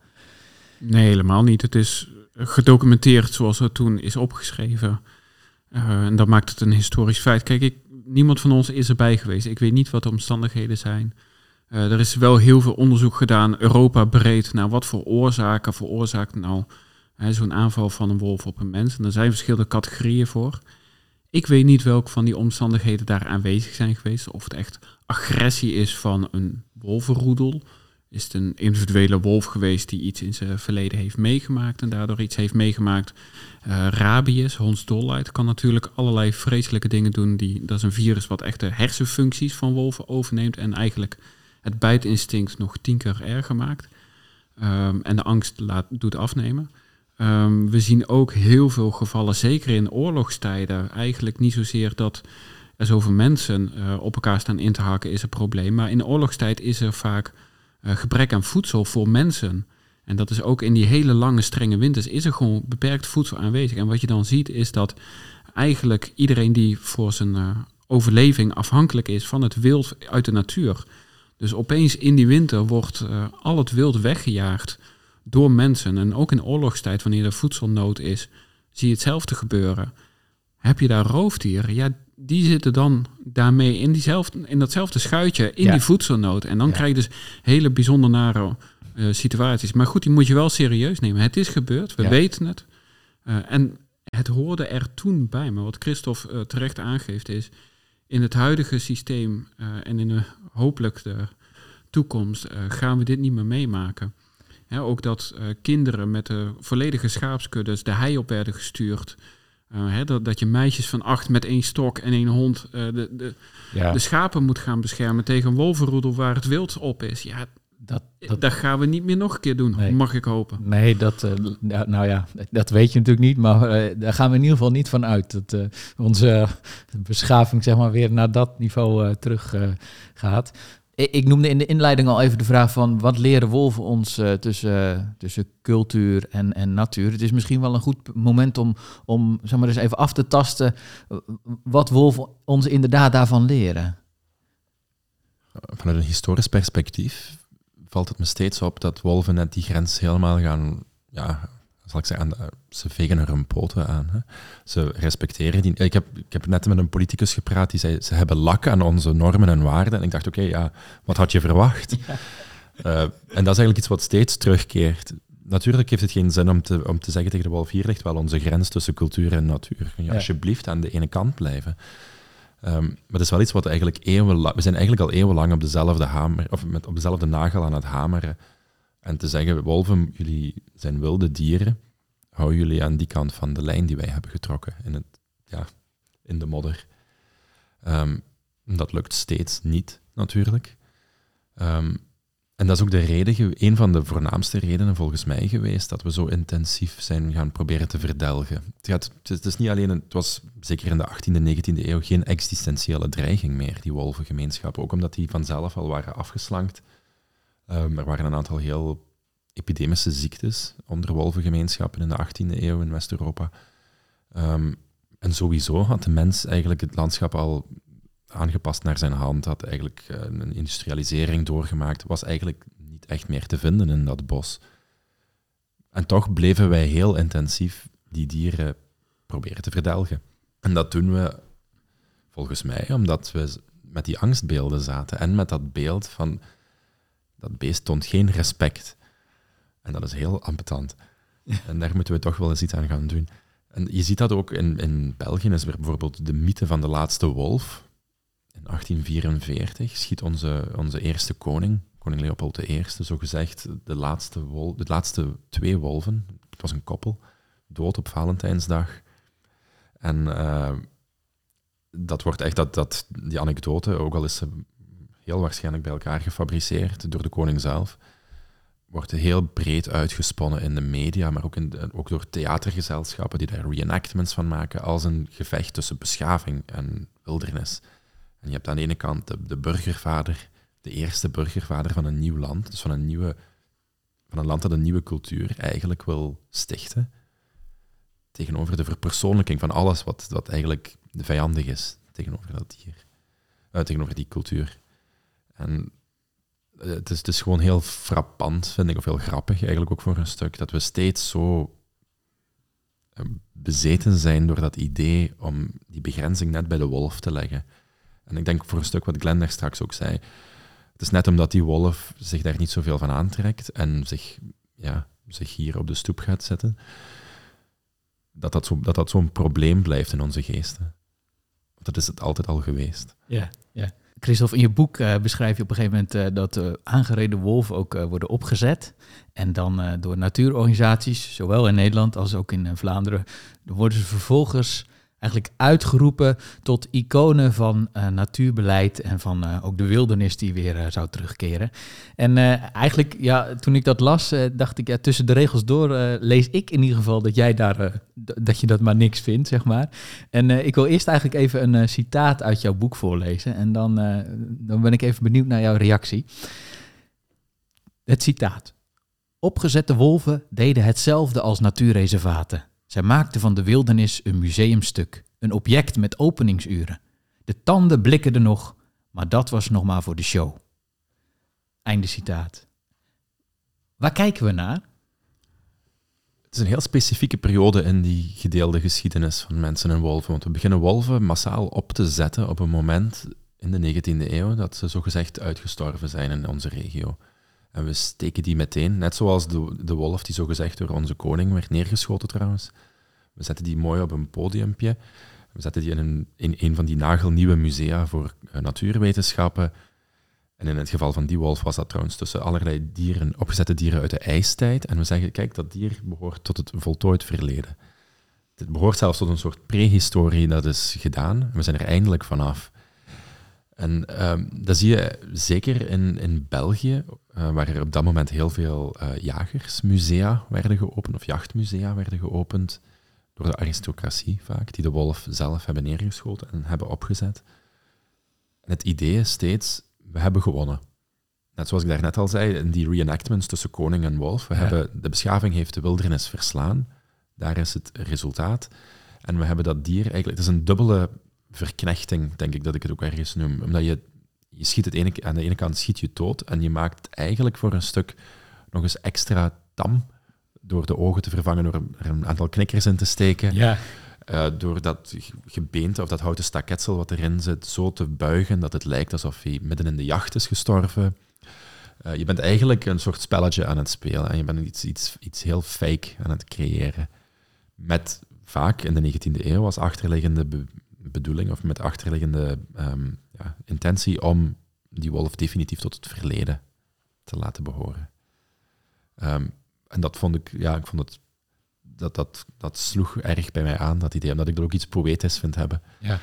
Nee, helemaal niet. Het is gedocumenteerd zoals het toen is opgeschreven. En dat maakt het een historisch feit. Kijk, ik, niemand van ons is erbij geweest. Ik weet niet wat de omstandigheden zijn. Uh, er is wel heel veel onderzoek gedaan, Europa breed, naar wat voor oorzaken veroorzaakt nou zo'n aanval van een wolf op een mens. En er zijn verschillende categorieën voor. Ik weet niet welke van die omstandigheden daar aanwezig zijn geweest. Of het echt agressie is van een wolvenroedel. Is het een individuele wolf geweest die iets in zijn verleden heeft meegemaakt en daardoor iets heeft meegemaakt? Uh, rabies, hondsdolheid, kan natuurlijk allerlei vreselijke dingen doen. Die, dat is een virus wat echt de hersenfuncties van wolven overneemt en eigenlijk het bijtinstinct nog tien keer erger maakt. Um, en de angst laat, doet afnemen. Um, we zien ook heel veel gevallen, zeker in oorlogstijden, eigenlijk niet zozeer dat er zoveel mensen uh, op elkaar staan in te haken is een probleem. Maar in oorlogstijd is er vaak gebrek aan voedsel voor mensen. En dat is ook in die hele lange strenge winters is er gewoon beperkt voedsel aanwezig. En wat je dan ziet is dat eigenlijk iedereen die voor zijn uh, overleving afhankelijk is van het wild uit de natuur. Dus opeens in die winter wordt al het wild weggejaagd door mensen. En ook in oorlogstijd, wanneer er voedselnood is, zie je hetzelfde gebeuren. Heb je daar roofdieren? Ja, die zitten dan daarmee in, diezelfde, in datzelfde schuitje, in die voedselnood. En dan krijg je dus hele bijzonder nare uh, situaties. Maar goed, die moet je wel serieus nemen. Het is gebeurd, we weten het. Uh, en het hoorde er toen bij. Maar wat Christophe uh, terecht aangeeft is... in het huidige systeem en in de hopelijk de toekomst... gaan we dit niet meer meemaken ook dat kinderen met de volledige schaapskuddes de hei op werden gestuurd. Uh, dat, dat je meisjes van acht met één stok en één hond uh, de, de, ja. de schapen moet gaan beschermen tegen een wolvenroedel waar het wild op is. Ja, dat, dat, dat gaan we niet meer nog een keer doen, nee. mag ik hopen. Nee, dat, nou ja, dat weet je natuurlijk niet, maar daar gaan we in ieder geval niet van uit. Dat onze beschaving zeg maar weer naar dat niveau terug gaat. Ik noemde in de inleiding al even de vraag van wat leren wolven ons uh, tussen, tussen cultuur en, en natuur. Het is misschien wel een goed moment om, om zeg maar eens even af te tasten wat wolven ons inderdaad daarvan leren. Vanuit een historisch perspectief valt het me steeds op dat wolven net die grens helemaal gaan ja, zal ik zeggen, ze vegen er hun poten aan. Hè. Ze respecteren die. Ik heb, ik heb net met een politicus gepraat die zei: ze hebben lak aan onze normen en waarden. En ik dacht: oké, ja, wat had je verwacht? Uh, en dat is eigenlijk iets wat steeds terugkeert. Natuurlijk heeft het geen zin om te, om te zeggen tegen de wolf: hier ligt wel onze grens tussen cultuur en natuur. Kun je ja. alsjeblieft aan de ene kant blijven? Um, maar het is wel iets wat eigenlijk eeuwenlang... We zijn eigenlijk al eeuwenlang op dezelfde hamer, of met, op dezelfde nagel aan het hameren. En te zeggen, wolven, jullie zijn wilde dieren, hou jullie aan die kant van de lijn die wij hebben getrokken in, het, ja, in de modder. Um, dat lukt steeds niet, natuurlijk. Um, en dat is ook de reden, een van de voornaamste redenen volgens mij geweest, dat we zo intensief zijn gaan proberen te verdelgen. Het, gaat, het is niet alleen, het was zeker in de 18e en 19e eeuw geen existentiële dreiging meer, die wolvengemeenschap. Ook omdat die vanzelf al waren afgeslankt Um, er waren een aantal heel epidemische ziektes onder wolvengemeenschappen in de 18e eeuw in West-Europa. Um, en sowieso had de mens eigenlijk het landschap al aangepast naar zijn hand, had eigenlijk uh, een industrialisering doorgemaakt, was eigenlijk niet echt meer te vinden in dat bos. En toch bleven wij heel intensief die dieren proberen te verdelgen. En dat doen we volgens mij omdat we met die angstbeelden zaten en met dat beeld van dat beest toont geen respect. En dat is heel ambetant. En daar moeten we toch wel eens iets aan gaan doen. En je ziet dat ook in, in België, is er bijvoorbeeld de mythe van de laatste wolf. In 1844 schiet onze, onze eerste koning, koning Leopold I, zogezegd de laatste, wol, de laatste twee wolven, het was een koppel, dood op Valentijnsdag. En uh, dat wordt echt, dat, dat, die anekdote, ook al is ze heel waarschijnlijk bij elkaar gefabriceerd door de koning zelf. Wordt heel breed uitgesponnen in de media, maar ook, in ook door theatergezelschappen die daar reenactments van maken, als een gevecht tussen beschaving en wildernis. En je hebt aan de ene kant de, de burgervader, de eerste burgervader van een nieuw land, dus van een, nieuwe, van een land dat een nieuwe cultuur eigenlijk wil stichten, tegenover de verpersoonlijking van alles wat, wat eigenlijk vijandig is tegenover dat dier, uh, tegenover die cultuur. En het is, het is gewoon heel frappant, vind ik, of heel grappig eigenlijk ook voor een stuk, dat we steeds zo eh, bezeten zijn door dat idee om die begrenzing net bij de wolf te leggen. En ik denk voor een stuk wat Glenn daar straks ook zei, het is net omdat die wolf zich daar niet zoveel van aantrekt en zich, ja, zich hier op de stoep gaat zetten, dat dat, dat, dat zo'n probleem blijft in onze geesten. Want dat is het altijd al geweest. Ja, ja. Christophe, in je boek uh, beschrijf je op een gegeven moment uh, dat uh, aangereden wolven ook worden opgezet. En dan door natuurorganisaties, zowel in Nederland als ook in Vlaanderen, worden ze vervolgens eigenlijk uitgeroepen tot iconen van uh, natuurbeleid en van uh, ook de wildernis die weer uh, zou terugkeren. En eigenlijk, ja, toen ik dat las, dacht ik, ja, tussen de regels door lees ik in ieder geval dat jij daar, dat je dat maar niks vindt, zeg maar. En ik wil eerst eigenlijk even een citaat uit jouw boek voorlezen en dan, dan ben ik even benieuwd naar jouw reactie. Het citaat. Opgezette wolven deden hetzelfde als natuurreservaten. Zij maakte van de wildernis een museumstuk, een object met openingsuren. De tanden blikkerden nog, maar dat was nog maar voor de show. Einde citaat. Waar kijken we naar? Het is een heel specifieke periode in die gedeelde geschiedenis van mensen en wolven. Want we beginnen wolven massaal op te zetten op een moment in de 19e eeuw dat ze zogezegd uitgestorven zijn in onze regio. En we steken die meteen, net zoals de, de wolf die zogezegd door onze koning werd neergeschoten trouwens. We zetten die mooi op een podiumpje. We zetten die in een, in een van die nagelnieuwe musea voor uh, natuurwetenschappen. En in het geval van die wolf was dat trouwens tussen allerlei dieren, opgezette dieren uit de ijstijd. En we zeggen, kijk, dat dier behoort tot het voltooid verleden. Het behoort zelfs tot een soort prehistorie dat is gedaan. We zijn er eindelijk vanaf. En um, dat zie je zeker in, in België, uh, waar er op dat moment heel veel uh, jagersmusea werden geopend, of jachtmusea werden geopend, door de aristocratie vaak, die de wolf zelf hebben neergeschoten en hebben opgezet. En het idee is steeds, we hebben gewonnen. Net zoals ik daarnet al zei, in die reenactments tussen koning en wolf, we ja. hebben, de beschaving heeft de wildernis verslaan, daar is het resultaat. En we hebben dat dier eigenlijk, het is een dubbele verknechting, denk ik dat ik het ook ergens noem. Omdat je, je schiet het ene, aan de ene kant schiet je dood en je maakt het eigenlijk voor een stuk nog eens extra tam door de ogen te vervangen, door er een aantal knikkers in te steken. Ja. Uh, door dat gebeente of dat houten staketsel wat erin zit zo te buigen dat het lijkt alsof hij midden in de jacht is gestorven. Uh, je bent eigenlijk een soort spelletje aan het spelen en je bent iets, iets, iets heel fake aan het creëren. Met vaak in de 19e eeuw als achterliggende be bedoeling of met achterliggende um, ja, intentie om die wolf definitief tot het verleden te laten behoren. Um, en dat vond ik, ja, ik vond het, dat, dat, dat sloeg erg bij mij aan, dat idee, omdat ik er ook iets poëtisch vind hebben. Ja.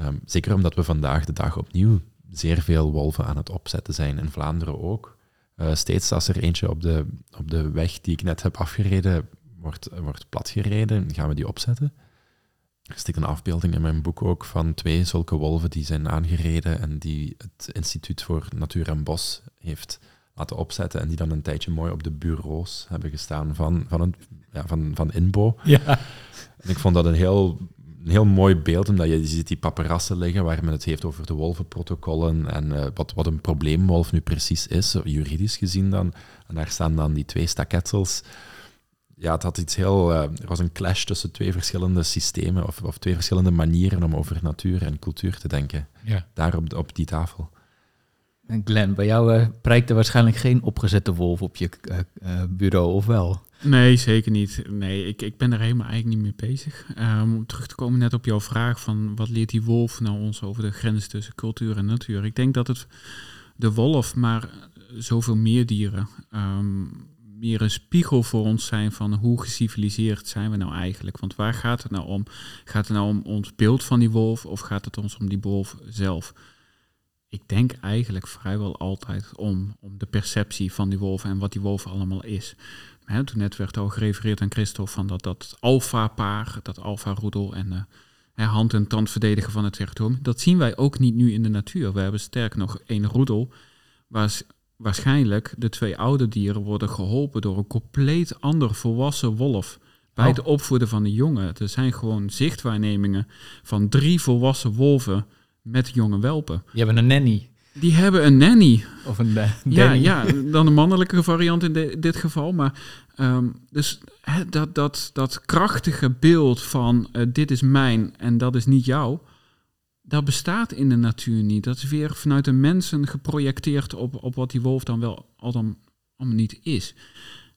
Um, zeker omdat we vandaag de dag opnieuw zeer veel wolven aan het opzetten zijn, in Vlaanderen ook. Uh, steeds als er eentje op de, op de weg die ik net heb afgereden wordt, wordt platgereden, gaan we die opzetten. Er stikt een afbeelding in mijn boek ook van twee zulke wolven die zijn aangereden en die het Instituut voor Natuur en Bos heeft laten opzetten en die dan een tijdje mooi op de bureaus hebben gestaan van, van, een, ja, van, van Inbo. Ja. En ik vond dat een heel, een heel mooi beeld, omdat je ziet die paparassen liggen waar men het heeft over de wolvenprotocollen en uh, wat, wat een probleemwolf nu precies is, juridisch gezien dan. En daar staan dan die twee staketsels. Ja, het had iets heel... Uh, er was een clash tussen twee verschillende systemen of, of twee verschillende manieren om over natuur en cultuur te denken. Ja. Daar op, op die tafel. En Glenn, bij jou uh, prijkt er waarschijnlijk geen opgezette wolf op je uh, uh, bureau, of wel? Nee, zeker niet. Nee, ik, ik ben er helemaal eigenlijk niet mee bezig. Um, om terug te komen net op jouw vraag van wat leert die wolf nou ons over de grens tussen cultuur en natuur? Ik denk dat het de wolf, maar zoveel meer dieren, um, meer een spiegel voor ons zijn van hoe geciviliseerd zijn we nou eigenlijk? Want waar gaat het nou om? Gaat het nou om ons beeld van die wolf of gaat het ons om die wolf zelf? ik denk eigenlijk vrijwel altijd om, om de perceptie van die wolf en wat die wolf allemaal is. He, toen net werd al gerefereerd aan Christophe van dat, dat alfa-paar, dat alfa-roedel en uh, hand- en tand verdedigen van het territorium. Dat zien wij ook niet nu in de natuur. We hebben sterk nog één roedel, waar waarschijnlijk de twee oude dieren worden geholpen door een compleet ander volwassen wolf bij het opvoeden van de jongen. Er zijn gewoon zichtwaarnemingen van drie volwassen wolven met jonge welpen. Je hebt een nanny. Die hebben een nanny. Of een uh, ja, ja, dan de mannelijke variant in de, dit geval. Maar um, dus he, dat, dat, dat krachtige beeld van uh, dit is mijn en dat is niet jou, dat bestaat in de natuur niet. Dat is weer vanuit de mensen geprojecteerd op, op wat die wolf dan wel al dan allemaal niet is.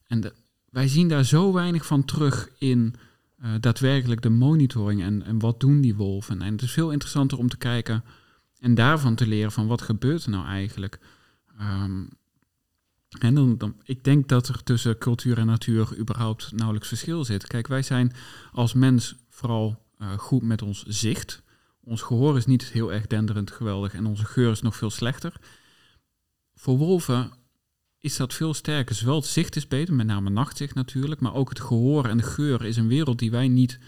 En de, wij zien daar zo weinig van terug in uh, daadwerkelijk de monitoring en, en wat doen die wolven. En het is veel interessanter om te kijken en daarvan te leren van wat gebeurt er nou eigenlijk. Um, en dan, dan, ik denk dat er tussen cultuur en natuur überhaupt nauwelijks verschil zit. Kijk, wij zijn als mens vooral uh, goed met ons zicht. Ons gehoor is niet heel erg denderend geweldig en onze geur is nog veel slechter. Voor wolven is dat veel sterker. Zowel het zicht is beter, met name nachtzicht natuurlijk, maar ook het gehoor en de geur is een wereld die wij niet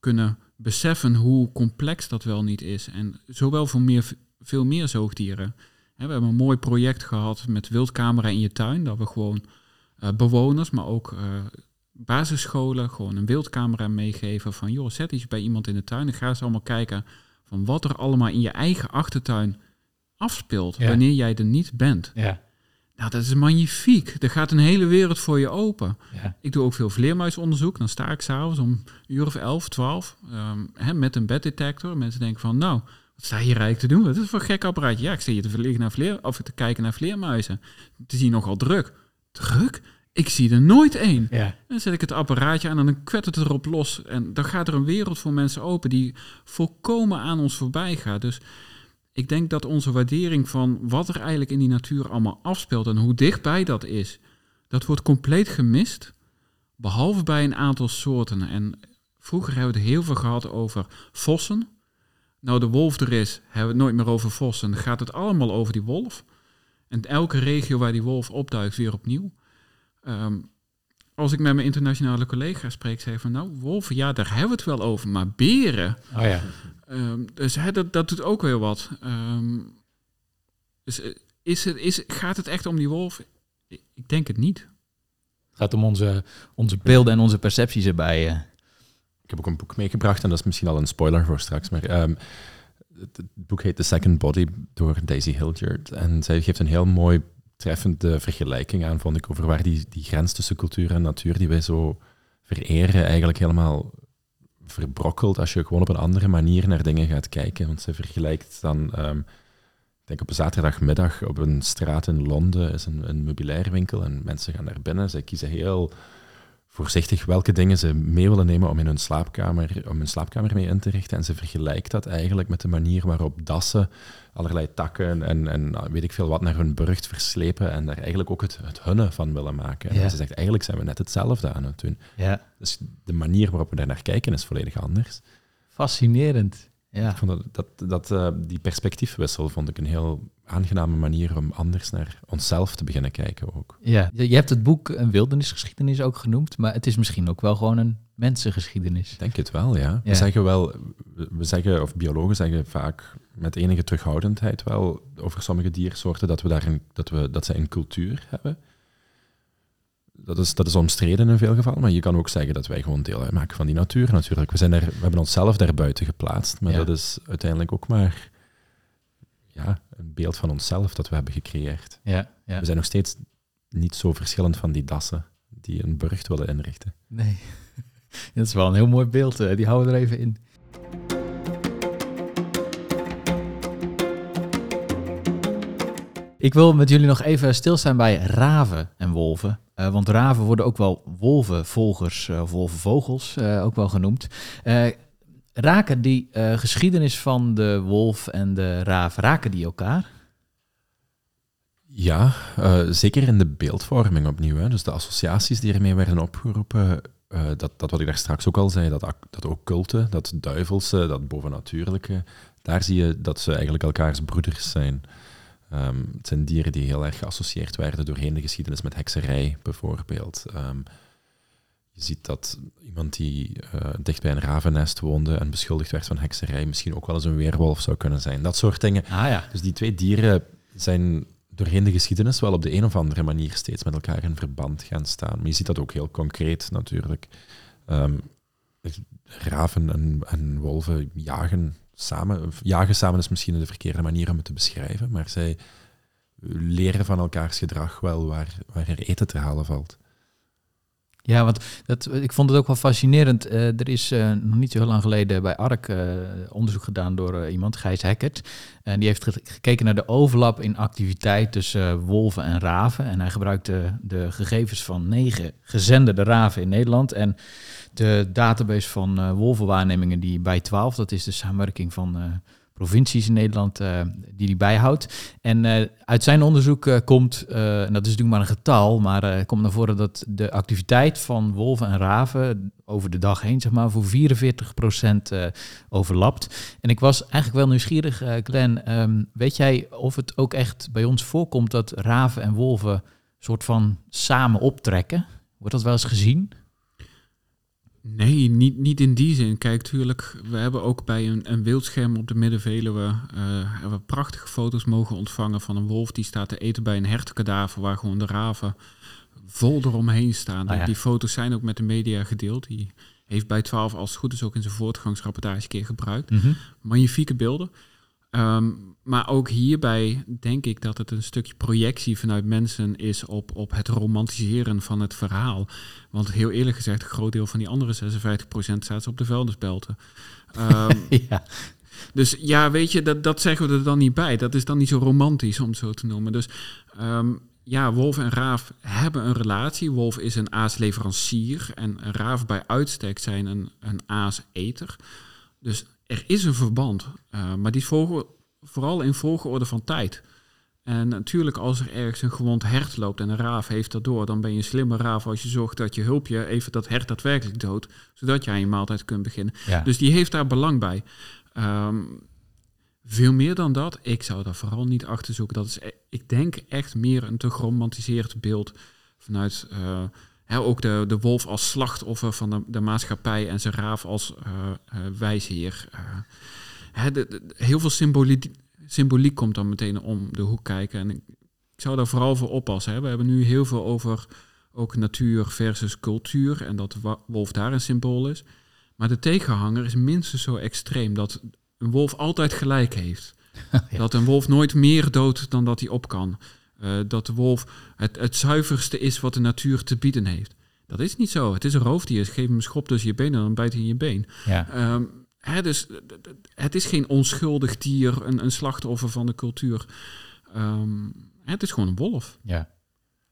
kunnen beseffen hoe complex dat wel niet is. En zowel voor meer, veel meer zoogdieren. We hebben een mooi project gehad met wildcamera in je tuin, dat we gewoon uh, bewoners, maar ook uh, basisscholen, gewoon een wildcamera meegeven van, joh, zet iets bij iemand in de tuin en ga eens allemaal kijken van wat er allemaal in je eigen achtertuin afspeelt ja. wanneer jij er niet bent. Ja. Nou, dat is magnifiek. Er gaat een hele wereld voor je open. Ja. Ik doe ook veel vleermuisonderzoek. Dan sta ik s'avonds om een uur of elf, twaalf um, hè, met een beddetector. Mensen denken van, nou, wat sta je hier eigenlijk te doen? Wat is voor een gek apparaatje? Ja, ik sta hier te, vliegen naar vleer, of te kijken naar vleermuizen. Het is hier nogal druk. Druk? Ik zie er nooit één. Ja. Dan zet ik het apparaatje aan en dan kwet het erop los. En dan gaat er een wereld voor mensen open die volkomen aan ons voorbij gaat. Dus ik denk dat onze waardering van wat er eigenlijk in die natuur allemaal afspeelt en hoe dichtbij dat is, dat wordt compleet gemist. Behalve bij een aantal soorten. En vroeger hebben we het heel veel gehad over vossen. Nou, de wolf er is, hebben we het nooit meer over vossen. Dan gaat het allemaal over die wolf. En elke regio waar die wolf opduikt, weer opnieuw. Um, als ik met mijn internationale collega's spreek, zei van nou, wolven, ja, daar hebben we het wel over, maar beren. Oh ja. Um, dus dat, dat doet ook weer wat. Um, dus is het, is, gaat het echt om die wolf? Ik denk het niet. Het gaat om onze, onze beelden en onze percepties erbij. Uh. Ik heb ook een boek meegebracht en dat is misschien al een spoiler voor straks, maar um, het, het, boek heet The Second Body door Daisy Hildyard en zij geeft een heel mooi treffende vergelijking aan, vond ik, over waar die, die grens tussen cultuur en natuur, die wij zo vereren, eigenlijk helemaal verbrokkelt als je gewoon op een andere manier naar dingen gaat kijken. Want ze vergelijkt dan, um, ik denk op een zaterdagmiddag op een straat in Londen is een, een meubilairwinkel en mensen gaan naar binnen. Zij kiezen heel voorzichtig welke dingen ze mee willen nemen om in hun slaapkamer, om hun slaapkamer mee in te richten. En ze vergelijkt dat eigenlijk met de manier waarop dassen allerlei takken en, en weet ik veel wat naar hun burcht verslepen en daar eigenlijk ook het, het hunne van willen maken. Ja. En ze zegt, eigenlijk zijn we net hetzelfde aan het doen. Ja. Dus de manier waarop we daar naar kijken is volledig anders. Fascinerend. Ja. Ik vond dat, dat, dat uh, die perspectiefwissel vond ik een heel aangename manier om anders naar onszelf te beginnen kijken ook. Ja, je hebt het boek een wildernisgeschiedenis ook genoemd, maar het is misschien ook wel gewoon een mensengeschiedenis. Ik denk het wel, ja. Ja. We zeggen wel, we zeggen, of biologen zeggen vaak met enige terughoudendheid wel over sommige diersoorten dat, we daar een, dat, we, dat ze een cultuur hebben. Dat is, dat is omstreden in veel gevallen, maar je kan ook zeggen dat wij gewoon deel uitmaken van die natuur natuurlijk. We, zijn er, we hebben onszelf daarbuiten geplaatst, maar Ja. dat is uiteindelijk ook maar ja, een beeld van onszelf dat we hebben gecreëerd. Ja, ja. We zijn nog steeds niet zo verschillend van die dassen die een burcht willen inrichten. Nee. *laughs* Dat is wel een heel mooi beeld. eh, Die houden we er even in. Ik wil met jullie nog even stilstaan bij raven en wolven. Eh, want raven worden ook wel wolvenvolgers eh, of wolvenvogels eh, ook wel genoemd. Raken die geschiedenis van de wolf en de raaf, raken die elkaar? Ja, zeker in de beeldvorming opnieuw. Hè. Dus de associaties die ermee werden opgeroepen, dat, dat wat ik daar straks ook al zei, dat, dat occulte, dat duivelse, dat bovennatuurlijke, daar zie je dat ze eigenlijk elkaars broeders zijn. Ehm, het zijn dieren die heel erg geassocieerd werden doorheen de geschiedenis met hekserij, bijvoorbeeld. Ehm, je ziet dat iemand die eh, dicht bij een ravennest woonde en beschuldigd werd van hekserij misschien ook wel eens een weerwolf zou kunnen zijn. Dat soort dingen. Ah ja. Dus die twee dieren zijn doorheen de geschiedenis wel op de een of andere manier steeds met elkaar in verband gaan staan. Maar je ziet dat ook heel concreet natuurlijk. Ehm, raven en, en wolven jagen samen, jagen samen is misschien de verkeerde manier om het te beschrijven, maar zij leren van elkaars gedrag wel waar, waar er eten te halen valt. Ja, want dat, ik vond het ook wel fascinerend. Uh, er is uh, nog niet zo heel lang geleden bij ARK uh, onderzoek gedaan door iemand, Gijs Hekkert. En die heeft gekeken naar de overlap in activiteit tussen wolven en raven. En hij gebruikte de gegevens van negen gezenderde raven in Nederland. En de database van wolvenwaarnemingen die bij 12, dat is de samenwerking van provincies in Nederland uh, die hij bijhoudt. En uh, uit zijn onderzoek uh, komt, en dat is natuurlijk maar een getal, maar komt naar voren dat de activiteit van wolven en raven over de dag heen, zeg maar, voor 44% overlapt. En ik was eigenlijk wel nieuwsgierig, Glenn, um, weet jij of het ook echt bij ons voorkomt dat raven en wolven soort van samen optrekken? Wordt dat wel eens gezien? Nee, niet, niet in die zin. Kijk, tuurlijk, we hebben ook bij een, een wildscherm op de Middenveluwe uh, hebben we prachtige foto's mogen ontvangen van een wolf die staat te eten bij een hertenkadaver waar gewoon de raven vol eromheen staan. Ah, die foto's zijn ook met de media gedeeld. Die heeft bij 12 als het goed is ook in zijn voortgangsrapportage keer gebruikt. Mm Magnifieke beelden. Um, maar ook hierbij denk ik dat het een stukje projectie vanuit mensen is op, op het romantiseren van het verhaal. Want heel eerlijk gezegd, een groot deel van die andere 56% staat op de vuilnisbelten. Um, *laughs* ja. Dus ja, weet je, dat, dat zeggen we er dan niet bij. Dat is dan niet zo romantisch, om het zo te noemen. Dus um, ja, Wolf en Raaf hebben een relatie. Wolf is een aasleverancier en Raaf bij uitstek zijn een, een aaseter. Dus er is een verband, uh, maar die volgen vooral in volgorde van tijd. En natuurlijk, als er ergens een gewond hert loopt en een raaf heeft dat door, dan ben je een slimme raaf als je zorgt dat je hulpje even dat hert daadwerkelijk doodt, zodat jij je maaltijd kunt beginnen. Dus die heeft daar belang bij. Um, veel meer dan dat, ik zou daar vooral niet achter zoeken. Dat is, e-, ik denk echt meer een te geromantiseerd beeld vanuit uh, ook de, de wolf als slachtoffer van de, de maatschappij en zijn raaf als uh, uh, wijsheer heel veel symboliek, symboliek komt dan meteen om de hoek kijken. En ik, zou daar vooral voor oppassen. Hè. We hebben nu heel veel over ook natuur versus cultuur en dat wolf daar een symbool is. Maar de tegenhanger is minstens zo extreem dat een wolf altijd gelijk heeft. *laughs* Dat een wolf nooit meer doodt dan dat hij op kan. Uh, dat de wolf het, het zuiverste is wat de natuur te bieden heeft. Dat is niet zo. Het is een roofdier. Geef hem een schop tussen je benen en dan bijt hij in je been. Ja. Um, Hè, dus het is geen onschuldig dier, een, een slachtoffer van de cultuur. Um, het is gewoon een wolf. Ja.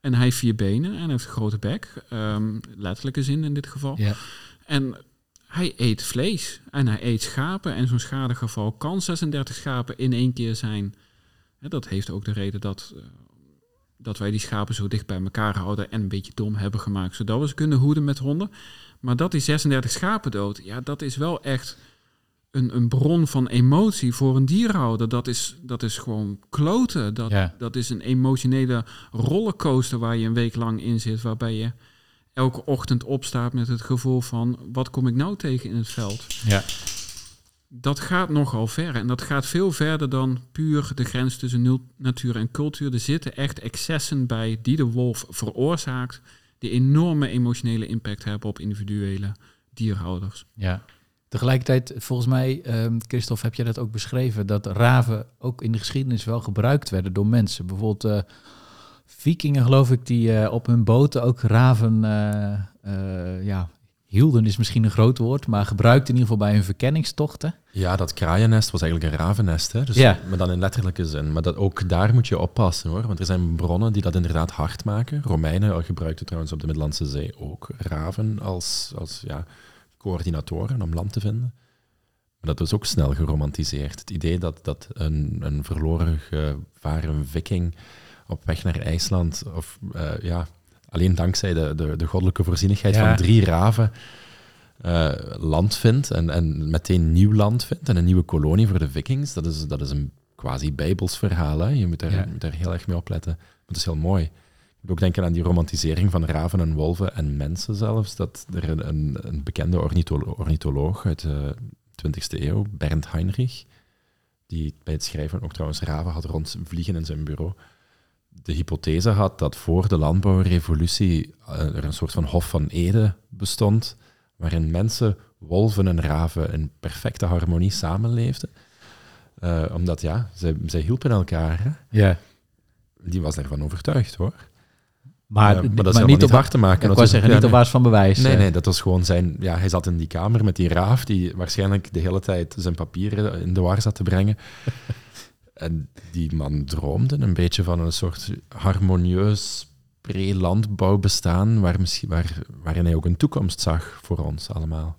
En hij heeft vier benen en heeft een grote bek. Um, letterlijke zin in dit geval. Ja. En hij eet vlees en hij eet schapen. En zo'n schadegeval kan 36 schapen in één keer zijn. dat heeft ook de reden dat, uh, dat wij die schapen zo dicht bij elkaar houden en een beetje dom hebben gemaakt, zodat we ze kunnen hoeden met honden. Maar dat die 36 schapen dood, ja, dat is wel echt een, een bron van emotie voor een dierhouder. Dat is, dat is gewoon kloten. Dat, dat is een emotionele rollercoaster waar je een week lang in zit. Waarbij je elke ochtend opstaat met het gevoel van... wat kom ik nou tegen in het veld? Ja. Dat gaat nogal ver. En dat gaat veel verder dan puur de grens tussen natuur en cultuur. Er zitten echt excessen bij die de wolf veroorzaakt... die enorme emotionele impact hebben op individuele dierhouders. Ja. Tegelijkertijd, volgens mij, um, Christophe, heb je dat ook beschreven, dat raven ook in de geschiedenis wel gebruikt werden door mensen. Bijvoorbeeld uh, vikingen, geloof ik, die uh, op hun boten ook raven uh, ja, hielden, is misschien een groot woord, maar gebruikten in ieder geval bij hun verkenningstochten. Ja, dat kraaiennest was eigenlijk een ravennest, hè? Dus, ja. maar dan in letterlijke zin. Maar dat, ook daar moet je oppassen hoor, want er zijn bronnen die dat inderdaad hard maken. Romeinen gebruikten trouwens op de Middellandse Zee ook raven als, als ja, coördinatoren om land te vinden. Maar dat was ook snel geromantiseerd. Het idee dat, dat een, een verloren gevaren viking op weg naar IJsland, of uh, ja, alleen dankzij de, de, de goddelijke voorzienigheid van drie raven, uh, land vindt en, en meteen nieuw land vindt en een nieuwe kolonie voor de vikings, dat is, dat is een quasi-bijbels verhaal. Hè? Je moet daar, ja. moet daar heel erg mee opletten. Maar het is heel mooi moet ook denken aan die romantisering van raven en wolven en mensen zelfs. Dat er een, een bekende ornitholoog uit de 20e eeuw, Bernd Heinrich, die bij het schrijven ook trouwens raven had rondvliegen in zijn bureau, de hypothese had dat voor de landbouwrevolutie eh, er een soort van Hof van Ede bestond, waarin mensen wolven en raven in perfecte harmonie samenleefden. Uh, omdat ja, zij, zij hielpen elkaar. Hè? Ja. Die was daarvan overtuigd hoor. Maar, maar dat is helemaal niet op, hard te maken. Ik wou zeggen, Ja, niet op basis van bewijs. Nee, nee, dat was gewoon zijn... Ja, hij zat in die kamer met die raaf die waarschijnlijk de hele tijd zijn papieren in de war zat te brengen. *laughs* en die man droomde een beetje van een soort harmonieus pre-landbouwbestaan waar misschien, waar, waarin hij ook een toekomst zag voor ons allemaal.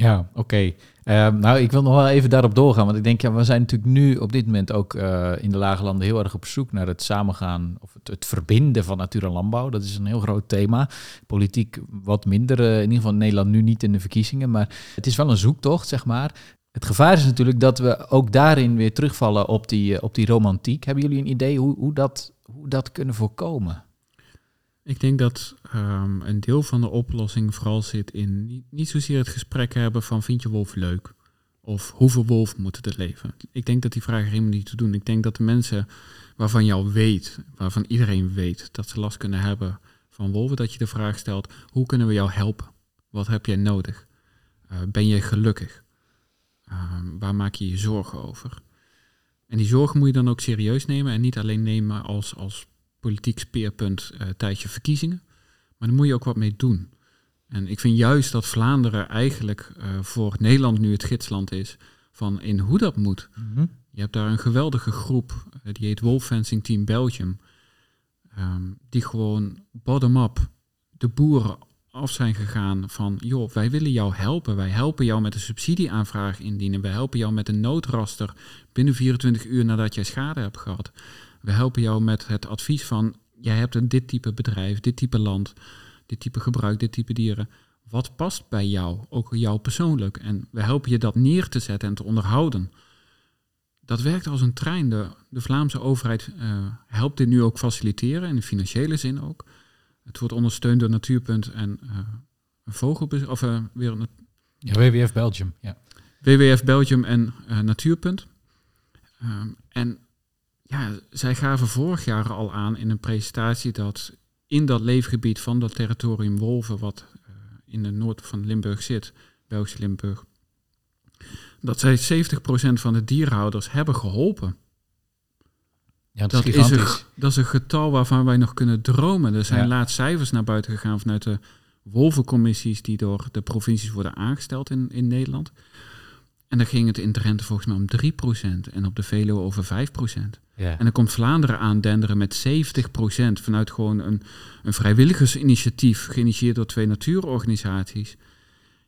Ja, oké. Ehm, nou, ik wil nog wel even daarop doorgaan. Want ik denk, ja, we zijn natuurlijk nu op dit moment ook eh, in de lage landen heel erg op zoek naar het samengaan of het, het verbinden van natuur en landbouw. Dat is een heel groot thema. Politiek wat minder, eh, in ieder geval in Nederland nu niet in de verkiezingen. Maar het is wel een zoektocht, zeg maar. Het gevaar is natuurlijk dat we ook daarin weer terugvallen op die, eh, op die romantiek. Hebben jullie een idee hoe, hoe, dat, hoe dat kunnen voorkomen? Ik denk dat ehm, een deel van de oplossing vooral zit in niet, zozeer het gesprek hebben van vind je wolf leuk? Of hoeveel wolf moet het leven? Ik denk dat die vraag er helemaal niet te doen. Ik denk dat de mensen waarvan al weet, waarvan iedereen weet dat ze last kunnen hebben van wolven, dat je de vraag stelt, hoe kunnen we jou helpen? Wat heb jij nodig? Uh, ben je gelukkig? Uh, waar maak je je zorgen over? En die zorgen moet je dan ook serieus nemen en niet alleen nemen als, als politiek speerpunt uh, tijdens je verkiezingen. Maar daar moet je ook wat mee doen. En ik vind juist dat Vlaanderen eigenlijk uh, voor Nederland nu het gidsland is van in hoe dat moet. Mm -hmm. Je hebt daar een geweldige groep, uh, die heet Wolf Fencing Team Belgium, um, die gewoon bottom-up de boeren af zijn gegaan van, joh, wij willen jou helpen. Wij helpen jou met een subsidieaanvraag indienen. Wij helpen jou met een noodraster binnen 24 uur nadat jij schade hebt gehad. We helpen jou met het advies van, jij hebt een dit type bedrijf, dit type land, dit type gebruik, dit type dieren. Wat past bij jou, ook jou persoonlijk? En we helpen je dat neer te zetten en te onderhouden. Dat werkt als een trein. De, de Vlaamse overheid uh, helpt dit nu ook faciliteren, in de financiële zin ook. Het wordt ondersteund door Natuurpunt en uh, vogel... Of uh, weer een, ja, WWF Belgium, ja. WWF Belgium en Natuurpunt. Um, en ja, zij gaven vorig jaar al aan in een presentatie dat in dat leefgebied van dat territorium Wolven, wat uh, in het noord van Limburg zit, Belgisch Limburg, dat zij 70% van de dierhouders hebben geholpen. Ja, dat, dat is, is, een, dat is een getal waarvan wij nog kunnen dromen. Er zijn ja. laatst cijfers naar buiten gegaan vanuit de wolvencommissies die door de provincies worden aangesteld in, in Nederland. En dan ging het in Drenthe volgens mij om 3% en op de Veluwe over 5%. Ja. En dan komt Vlaanderen aandenderen met 70% vanuit gewoon een, een vrijwilligersinitiatief, geïnitieerd door twee natuurorganisaties.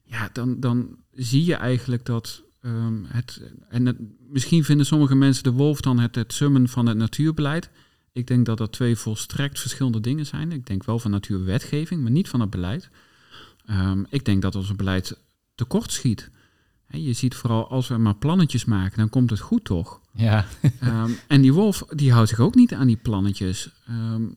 Ja, dan, dan zie je eigenlijk dat um, het. En het, misschien vinden sommige mensen de wolf dan het, het summen van het natuurbeleid. Ik denk dat dat twee volstrekt verschillende dingen zijn. Ik denk wel van natuurwetgeving, maar niet van het beleid. Um, ik denk dat ons beleid tekort schiet. Je ziet vooral als we maar plannetjes maken, dan komt het goed toch? Ja. um, *laughs* en die wolf die houdt zich ook niet aan die plannetjes. Um,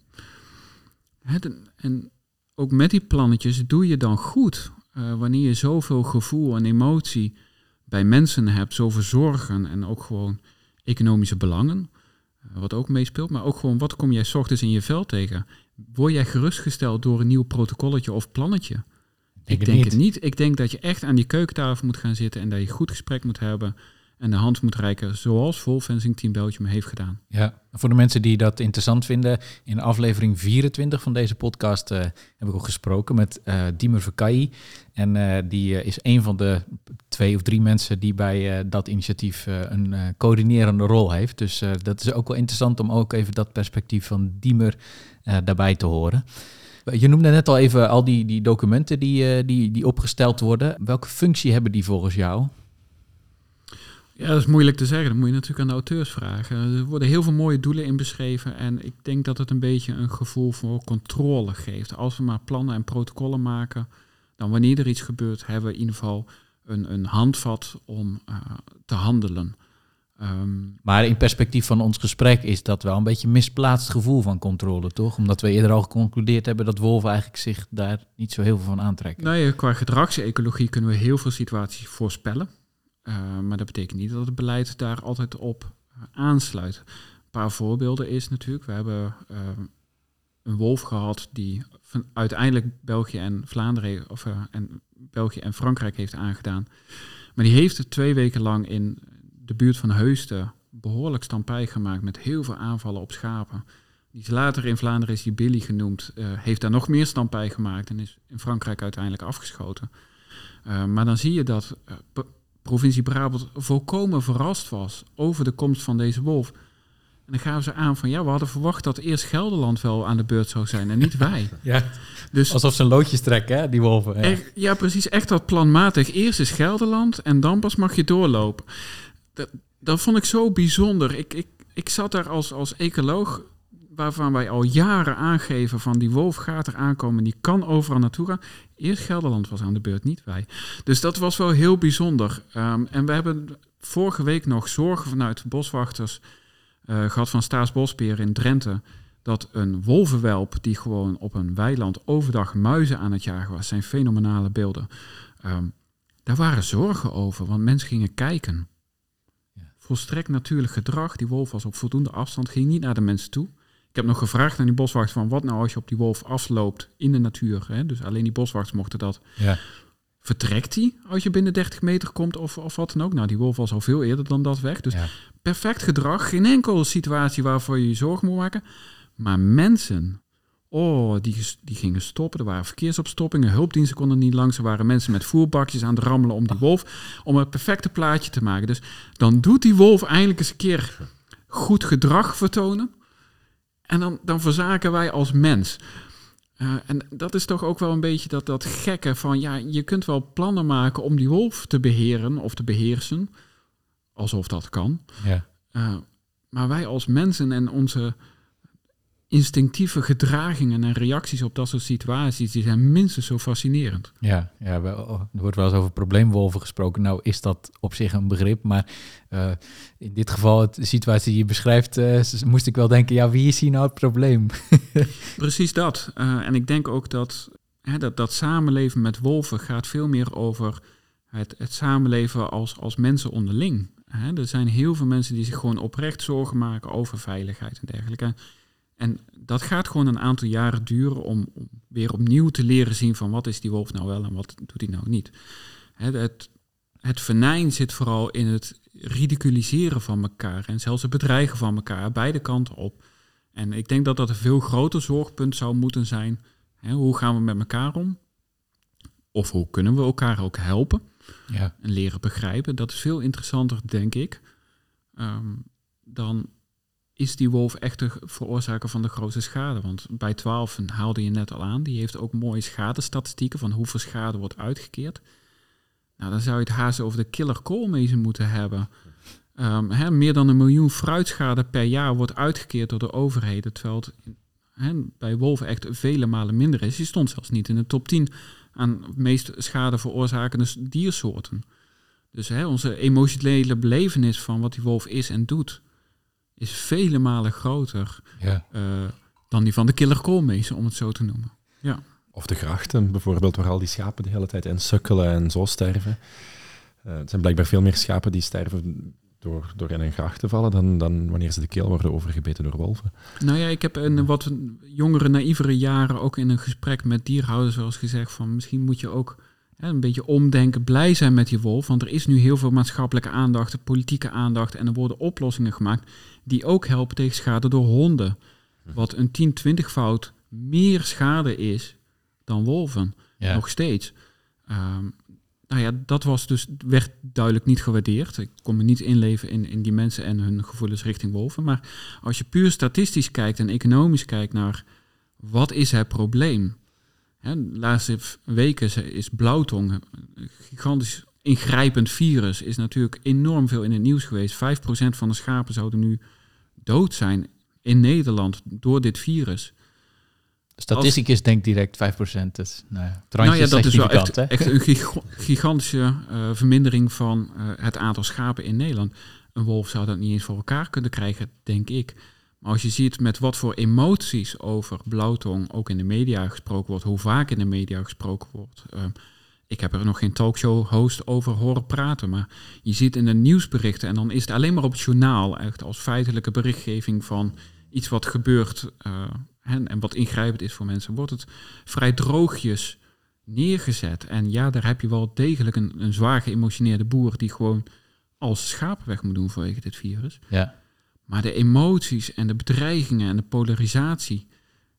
het, en ook met die plannetjes doe je dan goed. Uh, wanneer je zoveel gevoel en emotie bij mensen hebt, zoveel zorgen en ook gewoon economische belangen, uh, wat ook meespeelt, maar ook gewoon wat kom jij ochtends in je vel tegen? Word jij gerustgesteld door een nieuw protocolletje of plannetje? Denk ik denk het niet. Ik denk dat je echt aan die keukentafel moet gaan zitten en dat je goed gesprek moet hebben en de hand moet reiken, zoals Volfencing Team Belgium heeft gedaan. Ja, voor de mensen die dat interessant vinden, in aflevering 24 van deze podcast uh, heb ik ook gesproken met uh, Diemer Verkayi. En uh, die is een van de twee of drie mensen die bij dat initiatief een coördinerende rol heeft. Dus dat is ook wel interessant om ook even dat perspectief van Diemer daarbij te horen. Je noemde net al even al die, die documenten die, die, die opgesteld worden. Welke functie hebben die volgens jou? Ja, dat is moeilijk te zeggen. Dat moet je natuurlijk aan de auteurs vragen. Er worden heel veel mooie doelen in beschreven. En ik denk dat het een beetje een gevoel voor controle geeft. Als we maar plannen en protocollen maken, dan wanneer er iets gebeurt, hebben we in ieder geval een, een handvat om uh, te handelen. Um, maar in perspectief van ons gesprek is dat wel een beetje misplaatst gevoel van controle, toch? Omdat we eerder al geconcludeerd hebben dat wolven eigenlijk zich daar niet zo heel veel van aantrekken. Nee, qua gedragsecologie kunnen we heel veel situaties voorspellen. Uh, maar dat betekent niet dat het beleid daar altijd op uh, aansluit. Een paar voorbeelden is natuurlijk, we hebben uh, een wolf gehad die van, uiteindelijk België en Vlaanderen of, uh, en België en Frankrijk heeft aangedaan. Maar die heeft twee weken lang in de buurt van Heusden behoorlijk stampij gemaakt met heel veel aanvallen op schapen. Die is later in Vlaanderen is die Billy genoemd, uh, heeft daar nog meer stampij gemaakt en is in Frankrijk uiteindelijk afgeschoten. Uh, maar dan zie je dat uh, provincie Brabant volkomen verrast was over de komst van deze wolf. En dan gaven ze aan van ja, we hadden verwacht dat eerst Gelderland wel aan de beurt zou zijn en niet wij. *laughs* ja, dus, alsof ze een loodjes trekken, hè, die wolven. Ja. Echt, ja, precies. Echt dat planmatig. Eerst is Gelderland en dan pas mag je doorlopen. Dat, dat vond ik zo bijzonder. Ik, ik, ik zat daar als, als ecoloog, waarvan wij al jaren aangeven van die wolf gaat er aankomen, die kan overal naartoe gaan. Eerst Gelderland was aan de beurt, niet wij. Dus dat was wel heel bijzonder. Um, en we hebben vorige week nog zorgen vanuit boswachters uh, gehad van Staatsbosbeheer in Drenthe. Dat een wolvenwelp die gewoon op een weiland overdag muizen aan het jagen was, zijn fenomenale beelden. Um, daar waren zorgen over, want mensen gingen kijken. Volstrekt natuurlijk gedrag. Die wolf was op voldoende afstand, ging niet naar de mensen toe. Ik heb nog gevraagd aan die boswacht van wat nou als je op die wolf afloopt in de natuur. Hè? Dus alleen die boswachts mochten dat. Ja. Vertrekt die als je binnen 30 meter komt of, of wat dan ook? Nou, die wolf was al veel eerder dan dat weg. Dus ja. perfect gedrag. Geen enkele situatie waarvoor je je zorgen moet maken. Maar mensen, oh, die, die gingen stoppen. Er waren verkeersopstoppingen, hulpdiensten konden niet langs. Er waren mensen met voerbakjes aan het rammelen om die wolf. Om het perfecte plaatje te maken. Dus dan doet die wolf eindelijk eens een keer goed gedrag vertonen. En dan, dan verzaken wij als mens. Uh, en dat is toch ook wel een beetje dat, dat gekke van, ja, je kunt wel plannen maken om die wolf te beheren of te beheersen, alsof dat kan. Ja. Uh, maar wij als mensen en onze instinctieve gedragingen en reacties op dat soort situaties, die zijn minstens zo fascinerend. Ja, ja er wordt wel eens over probleemwolven gesproken. Nou is dat op zich een begrip, maar uh, in dit geval, de situatie die je beschrijft, uh, moest ik wel denken, ja, wie is hier nou het probleem? *laughs* Precies dat. Uh, en ik denk ook dat, hè, dat dat samenleven met wolven gaat veel meer over het, het samenleven als, als mensen onderling. Hè, er zijn heel veel mensen die zich gewoon oprecht zorgen maken over veiligheid en dergelijke. En dat gaat gewoon een aantal jaren duren om, om, weer opnieuw te leren zien van wat is die wolf nou wel en wat doet hij nou niet. Het, het, het venijn zit vooral in het ridiculiseren van elkaar en zelfs het bedreigen van elkaar, beide kanten op. En ik denk dat dat een veel groter zorgpunt zou moeten zijn. hoe gaan we met elkaar om? Of hoe kunnen we elkaar ook helpen ja. en leren begrijpen? Dat is veel interessanter, denk ik, um, dan is die wolf echt de veroorzaker van de grootste schade. Want bij 12 haalde je net al aan, die heeft ook mooie schadestatistieken van hoeveel schade wordt uitgekeerd. Nou, dan zou je het haast over de killer koolmezen moeten hebben. Um, meer dan een miljoen fruitschade per jaar wordt uitgekeerd door de overheden, terwijl het bij wolven echt vele malen minder is. Die stond zelfs niet in de top 10 aan meest schade veroorzakende diersoorten. Dus onze emotionele belevenis van wat die wolf is en doet, is vele malen groter ja. uh, dan die van de killer koolmezen, om het zo te noemen. Ja. Of de grachten bijvoorbeeld, waar al die schapen de hele tijd in sukkelen en zo sterven. Uh, er zijn blijkbaar veel meer schapen die sterven door, door in een gracht te vallen dan, dan wanneer ze de keel worden overgebeten door wolven. Nou ja, ik heb in wat jongere, naïvere jaren ook in een gesprek met dierhouders eens gezegd van misschien moet je ook een beetje omdenken, blij zijn met die wolf. Want er is nu heel veel maatschappelijke aandacht, politieke aandacht. En er worden oplossingen gemaakt die ook helpen tegen schade door honden. Wat een 10, 20 fout meer schade is dan wolven. Nog steeds. Um, nou ja, dat was dus, werd duidelijk niet gewaardeerd. Ik kon me niet inleven in, in die mensen en hun gevoelens richting wolven. Maar als je puur statistisch kijkt en economisch kijkt naar wat is het probleem, de laatste weken is blauwtong, een gigantisch ingrijpend virus, is natuurlijk enorm veel in het nieuws geweest. 5% van de schapen zouden nu dood zijn in Nederland door dit virus. Statisticus denkt direct 5%. Dus, nou ja, nou ja, dat is wel echt, echt een *laughs* gigantische uh, vermindering van uh, het aantal schapen in Nederland. Een wolf zou dat niet eens voor elkaar kunnen krijgen, denk ik. Maar als je ziet met wat voor emoties over blauwtong ook in de media gesproken wordt, hoe vaak in de media gesproken wordt. Uh, ik heb er nog geen talkshow-host over horen praten, maar je ziet in de nieuwsberichten, en dan is het alleen maar op journaal, echt als feitelijke berichtgeving van iets wat gebeurt, en, en wat ingrijpend is voor mensen, wordt het vrij droogjes neergezet. En ja, daar heb je wel degelijk een, een zwaar geëmotioneerde boer die gewoon als schapen weg moet doen vanwege dit virus. Ja. Maar de emoties en de bedreigingen en de polarisatie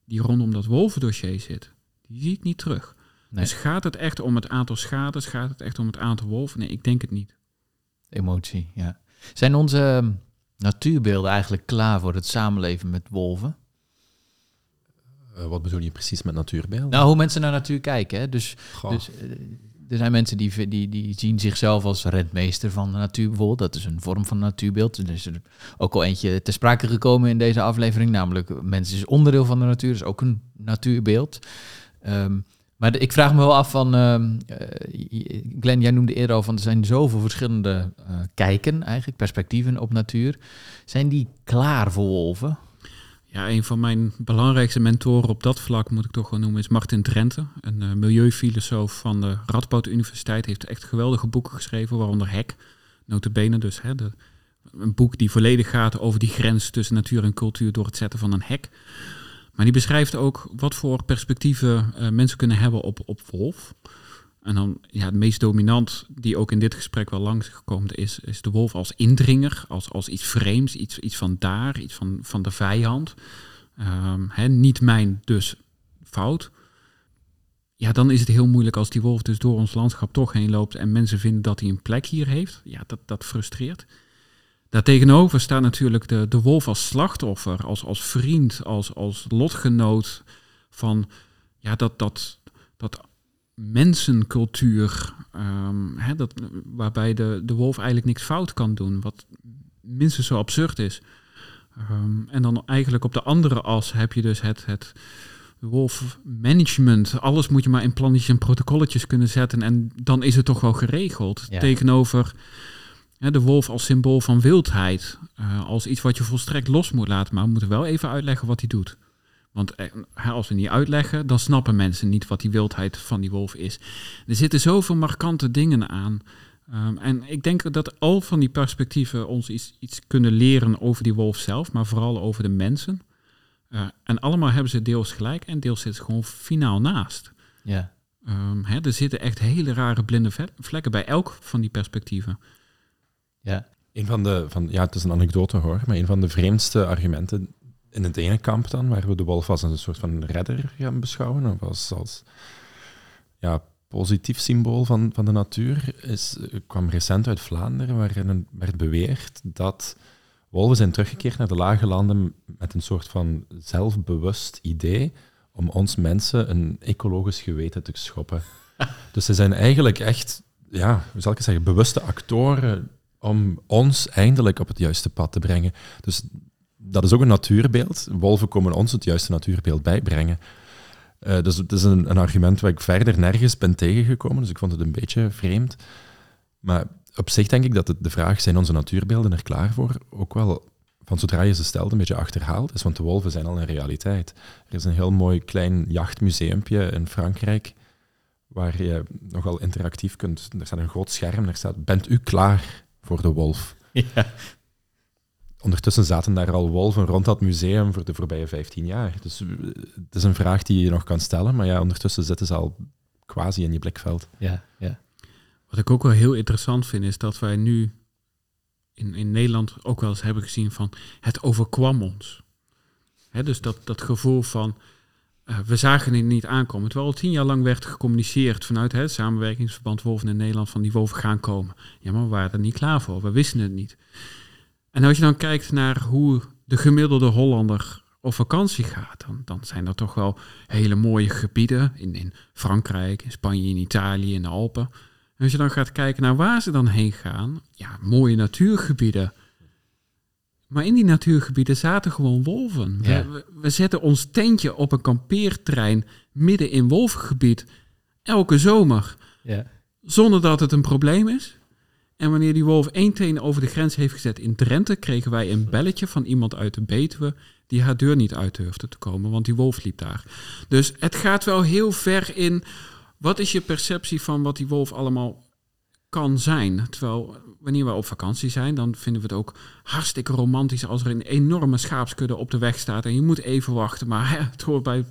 die rondom dat wolvendossier zit, die zie ik niet terug. Nee. Dus gaat het echt om het aantal schades? Gaat het echt om het aantal wolven? Nee, ik denk het niet. Emotie, ja. Zijn onze ehm, natuurbeelden eigenlijk klaar voor het samenleven met wolven? Eh, wat bedoel je precies met natuurbeeld? Nou, hoe mensen naar natuur kijken. Hè? Dus, Goh. dus eh, er zijn mensen die, die, die zien zichzelf als rentmeester van de natuur bijvoorbeeld. Dat is een vorm van natuurbeeld. Er is er ook al eentje te sprake gekomen in deze aflevering. Namelijk, mensen is onderdeel van de natuur. Is ook een natuurbeeld. Ehm, maar ik vraag me wel af van... ehm, eh, Glenn, jij noemde eerder al van... er zijn zoveel verschillende eh, kijken eigenlijk, perspectieven op natuur. Zijn die klaar voor wolven? Ja, een van mijn belangrijkste mentoren op dat vlak, moet ik toch wel noemen, is Martin Drenthe. Een eh, milieufilosoof van de Radboud Universiteit. Heeft echt geweldige boeken geschreven, waaronder Hek. Notabene dus. Hè, een boek die volledig gaat over die grens tussen natuur en cultuur door het zetten van een hek. Maar die beschrijft ook wat voor perspectieven eh, mensen kunnen hebben op, op wolf. En dan, ja, het meest dominant, die ook in dit gesprek wel langs gekomen is, is de wolf als indringer, als, als iets vreemds, iets, iets van daar, iets van, van de vijand. Ehm, hè, niet mijn, dus fout. Ja, dan is het heel moeilijk als die wolf dus door ons landschap toch heen loopt en mensen vinden dat hij een plek hier heeft. Ja, dat, dat frustreert. Daartegenover staat natuurlijk de, de wolf als slachtoffer, als, als vriend, als, als lotgenoot van ja, dat, dat, dat mensencultuur, ehm, hè, dat, waarbij de, de wolf eigenlijk niks fout kan doen, wat minstens zo absurd is. Ehm, en dan eigenlijk op de andere as heb je dus het, het wolfmanagement. Alles moet je maar in plannetjes en protocolletjes kunnen zetten en dan is het toch wel geregeld. Ja. Tegenover hè, de wolf als symbool van wildheid, eh, als iets wat je volstrekt los moet laten, maar we moeten wel even uitleggen wat hij doet. Want eh, als we niet uitleggen, dan snappen mensen niet wat die wildheid van die wolf is. Er zitten zoveel markante dingen aan. Ehm, en ik denk dat al van die perspectieven ons iets, iets kunnen leren over die wolf zelf, maar vooral over de mensen. Eh, en allemaal hebben ze deels gelijk en deels zitten ze gewoon finaal naast. Ja. Ehm, hè, er zitten echt hele rare blinde vlekken bij elk van die perspectieven. Ja. Een van de, van, ja, het is een anekdote hoor, maar een van de vreemdste argumenten in het ene kamp dan, waar we de wolf als een soort van redder gaan beschouwen, of als, als ja, positief symbool van, van de natuur, is, eh, kwam recent uit Vlaanderen, waarin werd beweerd dat wolven zijn teruggekeerd naar de lage landen met een soort van zelfbewust idee om ons mensen een ecologisch geweten te schoppen. *laughs* dus ze zijn eigenlijk echt, ja, hoe zal ik het zeggen, bewuste actoren om ons eindelijk op het juiste pad te brengen. Dus dat is ook een natuurbeeld. Wolven komen ons het juiste natuurbeeld bijbrengen. Eh, dus het is een, een argument waar ik verder nergens ben tegengekomen, dus ik vond het een beetje vreemd. Maar op zich denk ik dat het de vraag, zijn onze natuurbeelden er klaar voor, ook wel van zodra je ze stelt een beetje achterhaald is, want de wolven zijn al een realiteit. Er is een heel mooi klein jachtmuseumpje in Frankrijk, waar je nogal interactief kunt... Er staat een groot scherm, daar staat, bent u klaar voor de wolf? *laughs* Ja. Ondertussen zaten daar al wolven rond dat museum voor de voorbije 15 jaar. Dus eh, het is een vraag die je nog kan stellen, maar ja, ondertussen zitten ze al quasi in je blikveld. Ja. Ja. Wat ik ook wel heel interessant vind, is dat wij nu in, in Nederland ook wel eens hebben gezien van het overkwam ons. Hè, dus dat, dat gevoel van eh, we zagen het niet aankomen. Terwijl al tien jaar lang werd gecommuniceerd vanuit het samenwerkingsverband Wolven in Nederland van die wolven gaan komen. Ja, maar we waren er niet klaar voor. We wisten het niet. En als je dan kijkt naar hoe de gemiddelde Hollander op vakantie gaat, dan, dan zijn er toch wel hele mooie gebieden in, in Frankrijk, in Spanje, in Italië, in de Alpen. En als je dan gaat kijken naar waar ze dan heen gaan, ja, mooie natuurgebieden. Maar in die natuurgebieden zaten gewoon wolven. We- Ja. We, we zetten ons tentje op een kampeertrein midden in wolvengebied elke zomer, Ja. zonder dat het een probleem is. En wanneer die wolf één teen over de grens heeft gezet in Drenthe, kregen wij een belletje van iemand uit de Betuwe die haar deur niet uit durfde te komen, want die wolf liep daar. Dus het gaat wel heel ver in. Wat is je perceptie van wat die wolf allemaal kan zijn. Terwijl wanneer we op vakantie zijn, dan vinden we het ook hartstikke romantisch als er een enorme schaapskudde op de weg staat en je moet even wachten. Maar hè, het hoort bij,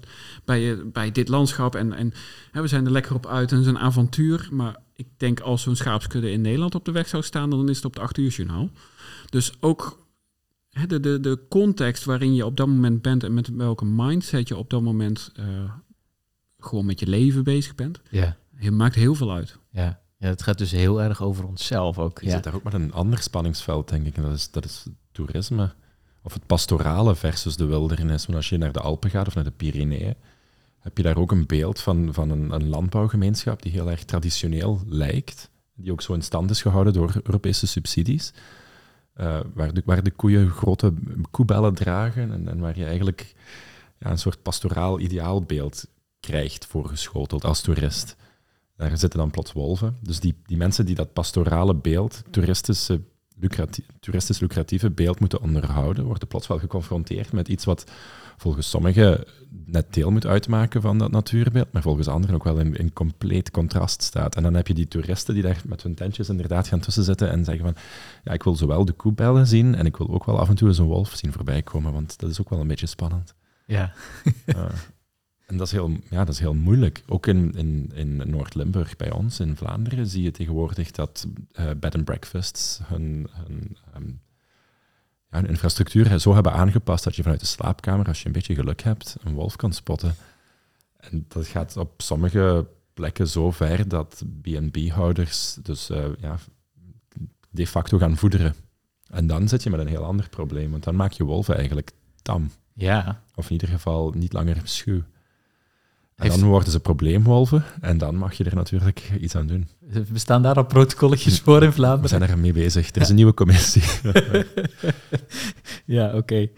bij, bij dit landschap en, en hè, we zijn er lekker op uit en het is een avontuur. Maar ik denk als zo'n schaapskudde in Nederland op de weg zou staan, dan is het op de 8 uur journaal. Dus ook hè, de, de, de context waarin je op dat moment bent en met welke mindset je op dat moment uh, gewoon met je leven bezig bent, Ja, je maakt heel veel uit. ja. ja het gaat dus heel erg over onszelf ook. Je Ja. zit daar ook met een ander spanningsveld, denk ik. En dat is, dat is toerisme. Of het pastorale versus de wildernis. Want als je naar de Alpen gaat of naar de Pyreneeën, heb je daar ook een beeld van, van een, een landbouwgemeenschap die heel erg traditioneel lijkt. Die ook zo in stand is gehouden door Europese subsidies. Eh, waar, de, waar de koeien grote koebellen dragen en, en waar je eigenlijk ja, een soort pastoraal ideaalbeeld krijgt voorgeschoteld als toerist. Daar zitten dan plots wolven. Dus die, die mensen die dat pastorale beeld, toeristische, lucratief, toeristisch lucratieve beeld moeten onderhouden, worden plots wel geconfronteerd met iets wat volgens sommigen net deel moet uitmaken van dat natuurbeeld, maar volgens anderen ook wel in, in compleet contrast staat. En dan heb je die toeristen die daar met hun tentjes inderdaad gaan tussen zitten en zeggen van, ja, ik wil zowel de koebellen zien en ik wil ook wel af en toe eens een wolf zien voorbij komen, want dat is ook wel een beetje spannend. Ja. Ja. *laughs* En dat is heel, ja, dat is heel moeilijk. Ook in, in, in Noord-Limburg bij ons, in Vlaanderen, zie je tegenwoordig dat eh, bed and breakfasts hun, hun, ehm, ja, hun infrastructuur zo hebben aangepast dat je vanuit de slaapkamer, als je een beetje geluk hebt, een wolf kan spotten. En dat gaat op sommige plekken zo ver dat B&B-houders dus eh, ja, de facto gaan voederen. En dan zit je met een heel ander probleem, want dan maak je wolven eigenlijk tam. Ja. Of in ieder geval niet langer schuw. En dan worden ze probleemwolven en dan mag je er natuurlijk iets aan doen. Bestaan daar al protocolletjes voor in We Vlaanderen? zijn er mee bezig. Er is een nieuwe commissie. *laughs* *laughs* ja, oké.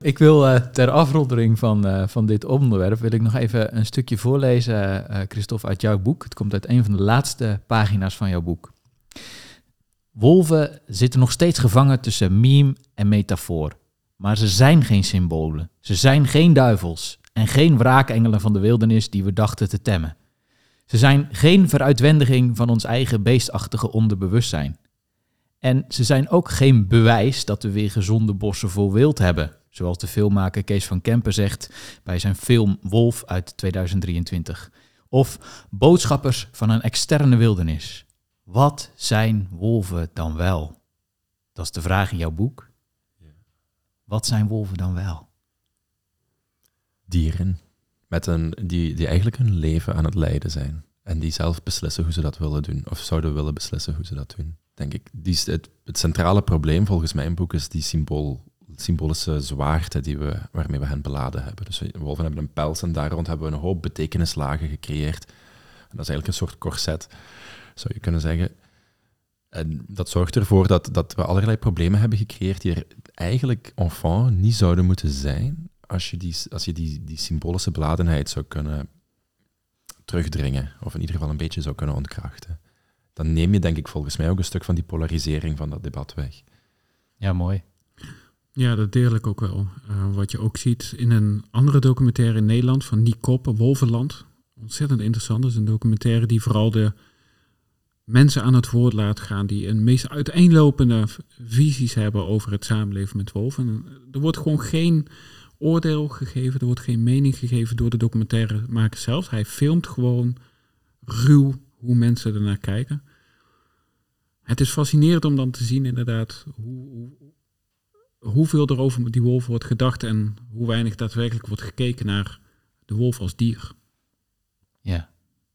Ik wil eh, ter afronding van, eh, van dit onderwerp wil ik nog even een stukje voorlezen, eh Christophe, uit jouw boek. Het komt uit een van de laatste pagina's van jouw boek. Wolven zitten nog steeds gevangen tussen meme en metafoor. Maar ze zijn geen symbolen. Ze zijn geen duivels en geen wraakengelen van de wildernis die we dachten te temmen. Ze zijn geen veruitwendiging van ons eigen beestachtige onderbewustzijn. En ze zijn ook geen bewijs dat we weer gezonde bossen vol wild hebben, zoals de filmmaker Kees van Kempen zegt bij zijn film Wolf uit 2023. Of boodschappers van een externe wildernis. Wat zijn wolven dan wel? Dat is de vraag in jouw boek. Wat zijn wolven dan wel? Dieren met een, die, die eigenlijk hun leven aan het leiden zijn. En die zelf beslissen hoe ze dat willen doen. Of zouden willen beslissen hoe ze dat doen. Denk ik. Die, het, het centrale probleem volgens mijn boek is die symbool, symbolische zwaarte die we, waarmee we hen beladen hebben. Dus wolven hebben een pels en daar rond hebben we een hoop betekenislagen gecreëerd. En dat is eigenlijk een soort corset, zou je kunnen zeggen. En dat zorgt ervoor dat, dat we allerlei problemen hebben gecreëerd die er eigenlijk enfant niet zouden moeten zijn als je die, als je die, die symbolische beladenheid zou kunnen terugdringen, of in ieder geval een beetje zou kunnen ontkrachten. Dan neem je denk ik volgens mij ook een stuk van die polarisering van dat debat weg. Ja, mooi. Ja, dat deel ik ook wel. Eh, wat je ook ziet in een andere documentaire in Nederland van Nick Koppen, Wolvenland. Ontzettend interessant. Dat is een documentaire die vooral de mensen aan het woord laat gaan die een meest uiteenlopende visies hebben over het samenleven met wolven. En Er wordt gewoon geen oordeel gegeven, er wordt geen mening gegeven door de documentairemaker zelf. Hij filmt gewoon ruw hoe mensen ernaar kijken. Het is fascinerend om dan te zien inderdaad hoe, hoeveel er over die wolf wordt gedacht en hoe weinig daadwerkelijk wordt gekeken naar de wolf als dier. Ja,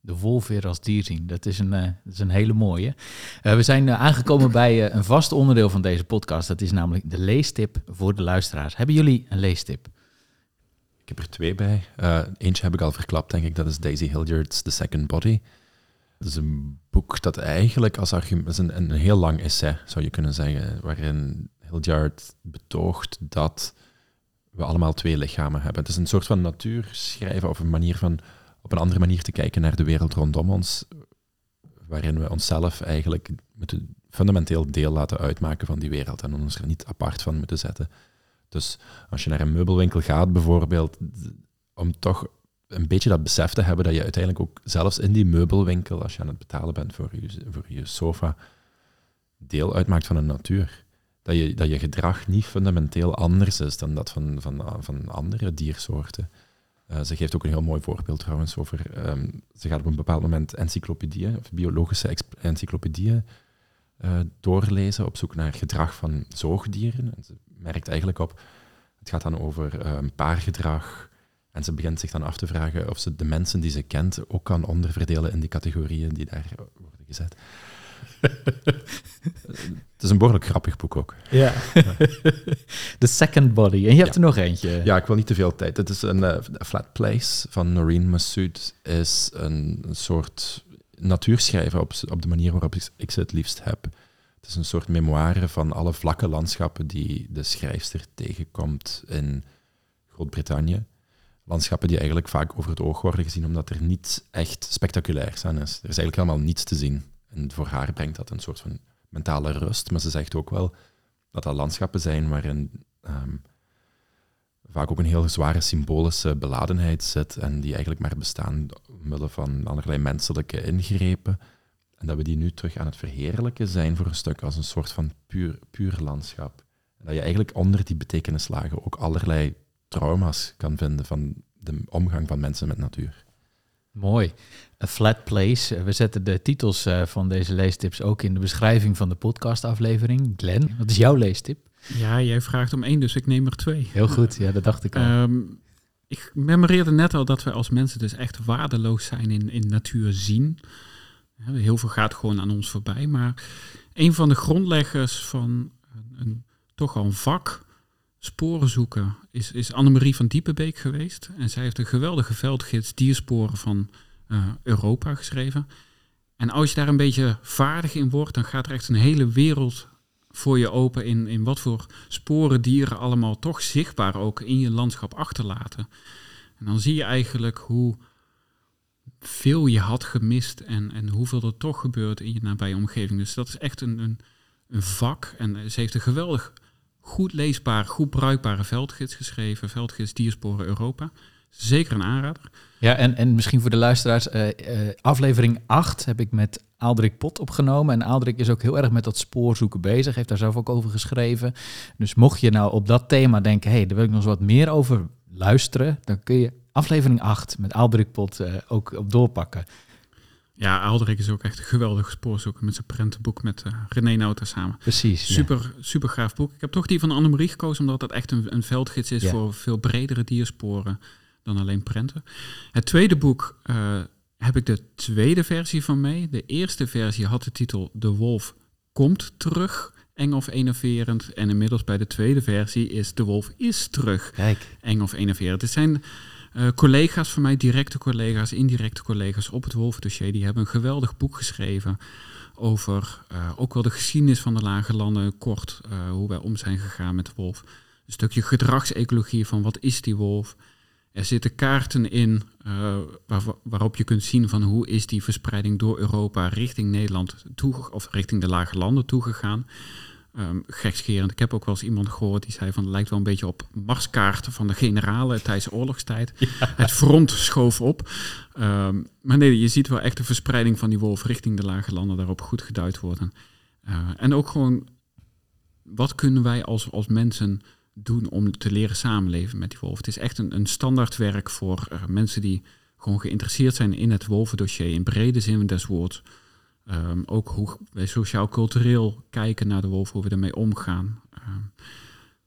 de wolf weer als dier zien. Dat is een, eh, dat is een hele mooie. Eh, we zijn eh, aangekomen bij een vast onderdeel van deze podcast. Dat is namelijk de leestip voor de luisteraars. Hebben jullie een leestip? Ik heb er twee bij. Eentje heb ik al verklapt, denk ik. Dat is Daisy Hildyard's The Second Body. Dat is een boek dat eigenlijk als argument... een, een heel lang essay, zou je kunnen zeggen, waarin Hildyard betoogt dat we allemaal twee lichamen hebben. Het is een soort van natuurschrijven of een manier van op een andere manier te kijken naar de wereld rondom ons, waarin we onszelf eigenlijk moeten fundamenteel deel laten uitmaken van die wereld en ons er niet apart van moeten zetten. Dus als je naar een meubelwinkel gaat bijvoorbeeld, om toch een beetje dat besef te hebben dat je uiteindelijk ook zelfs in die meubelwinkel, als je aan het betalen bent voor je, voor je sofa, deel uitmaakt van de natuur. Dat je, dat je gedrag niet fundamenteel anders is dan dat van, van, van andere diersoorten. Uh, ze geeft ook een heel mooi voorbeeld trouwens over. Um, ze gaat op een bepaald moment encyclopedieën, of biologische encyclopedieën uh, doorlezen op zoek naar gedrag van zoogdieren. En ze merkt eigenlijk op, het gaat dan over um, paargedrag. En ze begint zich dan af te vragen of ze de mensen die ze kent ook kan onderverdelen in die categorieën die daar worden gezet. Het is een behoorlijk grappig boek ook. Ja. *laughs* The Second Body. En je hebt er nog eentje. Ja, ik wil niet te veel tijd. Het is een uh, Flat Place van Noreen Massoud. is een, een soort natuurschrijven op, op de manier waarop ik ze het liefst heb. Het is een soort memoire van alle vlakke landschappen die de schrijfster tegenkomt in Groot-Brittannië. Landschappen die eigenlijk vaak over het oog worden gezien, omdat er niets echt spectaculairs aan is. Er is eigenlijk helemaal niets te zien. En voor haar brengt dat een soort van mentale rust. Maar ze zegt ook wel dat dat landschappen zijn waarin um, vaak ook een heel zware symbolische beladenheid zit. En die eigenlijk maar bestaan omwille van allerlei menselijke ingrepen. En dat we die nu terug aan het verheerlijken zijn voor een stuk als een soort van puur, puur landschap. En dat je eigenlijk onder die betekenislagen ook allerlei trauma's kan vinden van de omgang van mensen met natuur. Mooi. A Flat Place. We zetten de titels eh, van deze leestips ook in de beschrijving van de podcastaflevering. Glenn, wat is jouw leestip? Ja, jij vraagt om één, dus ik neem er twee. Heel goed, ja, dat dacht ik al. Um, ik memoreerde net al dat we als mensen dus echt waardeloos zijn in, in natuur zien. Heel veel gaat gewoon aan ons voorbij. Maar een van de grondleggers van een, een toch al een vak, sporen zoeken, is, is Annemarie van Diepenbeek geweest. En zij heeft een geweldige veldgids diersporen van uh, Europa geschreven. En als je daar een beetje vaardig in wordt, dan gaat er echt een hele wereld voor je open in, in wat voor sporen dieren allemaal toch zichtbaar ook in je landschap achterlaten. En dan zie je eigenlijk hoe veel je had gemist en, en hoeveel er toch gebeurt in je nabije omgeving. Dus dat is echt een, een, een vak. En ze heeft een geweldig goed leesbare, goed bruikbare veldgids geschreven. Veldgids Diersporen Europa. Zeker een aanrader. Ja, en, en misschien voor de luisteraars, uh, uh, aflevering 8 heb ik met Aaldrik Pot opgenomen. En Aaldrik is ook heel erg met dat spoorzoeken bezig, heeft daar zelf ook over geschreven. Dus mocht je nou op dat thema denken, hé, hey, daar wil ik nog eens wat meer over luisteren, dan kun je aflevering 8 met Aaldrik Pot uh, ook op doorpakken. Ja, Aldrik is ook echt een geweldig spoorzoeker met zijn prentenboek met uh, René Nauta samen. Precies. Super, ja. super gaaf boek. Ik heb toch die van Annemarie gekozen, omdat dat echt een, een veldgids is ja. voor veel bredere diersporen dan alleen prenten. Het tweede boek uh, heb ik de tweede versie van mee. De eerste versie had de titel De Wolf komt terug, eng of enerverend. En inmiddels bij de tweede versie is De Wolf is terug, Kijk. eng of enerverend. Het zijn uh, collega's van mij, directe collega's, indirecte collega's op het Wolfdossier, die hebben een geweldig boek geschreven over uh, ook wel de geschiedenis van de lage landen, kort hoe wij om zijn gegaan met de wolf. Een stukje gedragsecologie van wat is die wolf. Er zitten kaarten in waar, waarop je kunt zien van hoe is die verspreiding door Europa richting Nederland toe, of richting de lage landen toegegaan. Um, gekscherend. Ik heb ook wel eens iemand gehoord die zei van het lijkt wel een beetje op marskaarten van de generalen tijdens de oorlogstijd. Ja. Het front schoof op. Um, maar nee, je ziet wel echt de verspreiding van die wolf richting de lage landen daarop goed geduid worden. Uh, en ook gewoon, wat kunnen wij als, als mensen doen om te leren samenleven met die wolf? Het is echt een, een standaardwerk voor uh, mensen die gewoon geïnteresseerd zijn in het wolvendossier in brede zin des woords. Um, ook hoe wij sociaal-cultureel kijken naar de wolf, hoe we ermee omgaan. Um,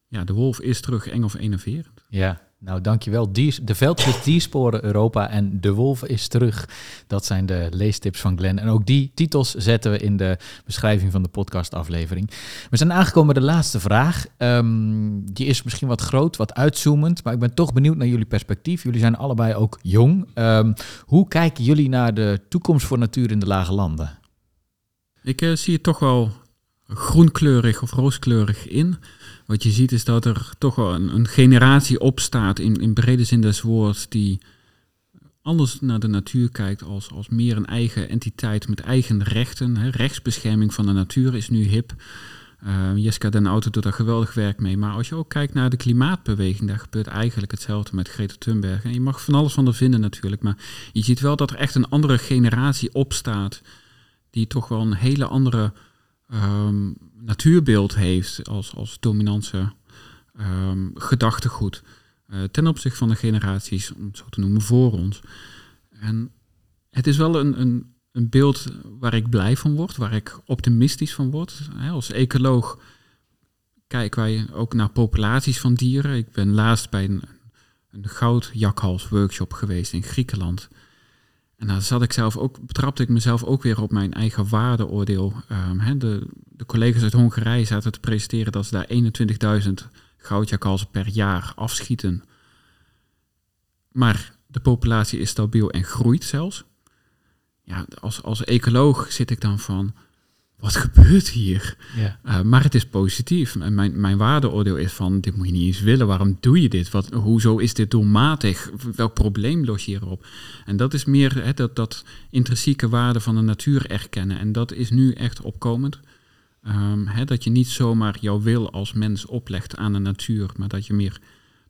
ja, de wolf is terug eng of enerverend. Ja, nou dankjewel. Die, de veldgids *laughs* Diersporen Europa en De Wolf is terug. Dat zijn de leestips van Glenn. En ook die titels zetten we in de beschrijving van de podcastaflevering. We zijn aangekomen bij de laatste vraag. Um, die is misschien wat groot, wat uitzoomend, maar ik ben toch benieuwd naar jullie perspectief. Jullie zijn allebei ook jong. Um, hoe kijken jullie naar de toekomst voor natuur in de lage landen? Ik uh, zie het toch wel groenkleurig of rooskleurig in. Wat je ziet is dat er toch wel een, een generatie opstaat in, in brede zin des woords die anders naar de natuur kijkt als, als meer een eigen entiteit met eigen rechten. Hè. Rechtsbescherming van de natuur is nu hip. Uh, Jessica Den Auto doet daar geweldig werk mee. Maar als je ook kijkt naar de klimaatbeweging, daar gebeurt eigenlijk hetzelfde met Greta Thunberg. En je mag van alles van er vinden natuurlijk, maar je ziet wel dat er echt een andere generatie opstaat, die toch wel een hele andere um, natuurbeeld heeft als, als dominante um, gedachtegoed. Uh, ten opzichte van de generaties, om het zo te noemen, voor ons. En het is wel een, een, een beeld waar ik blij van word, waar ik optimistisch van word. Als ecoloog kijken wij ook naar populaties van dieren. Ik ben laatst bij een, een goudjakhals workshop geweest in Griekenland. En daar zat ik zelf ook, betrapte ik mezelf ook weer op mijn eigen waardeoordeel. Um, de, de, collega's uit Hongarije zaten te presenteren dat ze daar 21.000 goudjakhalzen per jaar afschieten. Maar de populatie is stabiel en groeit zelfs. Ja, als, als ecoloog zit ik dan van, wat gebeurt hier? Ja. Uh, maar het is positief. En mijn, mijn waardeoordeel is van, dit moet je niet eens willen. Waarom doe je dit? Wat, hoezo is dit doelmatig? Welk probleem los je hierop? En dat is meer hè, dat, dat intrinsieke waarde van de natuur erkennen. En dat is nu echt opkomend. Um, hè, dat je niet zomaar jouw wil als mens oplegt aan de natuur, maar dat je meer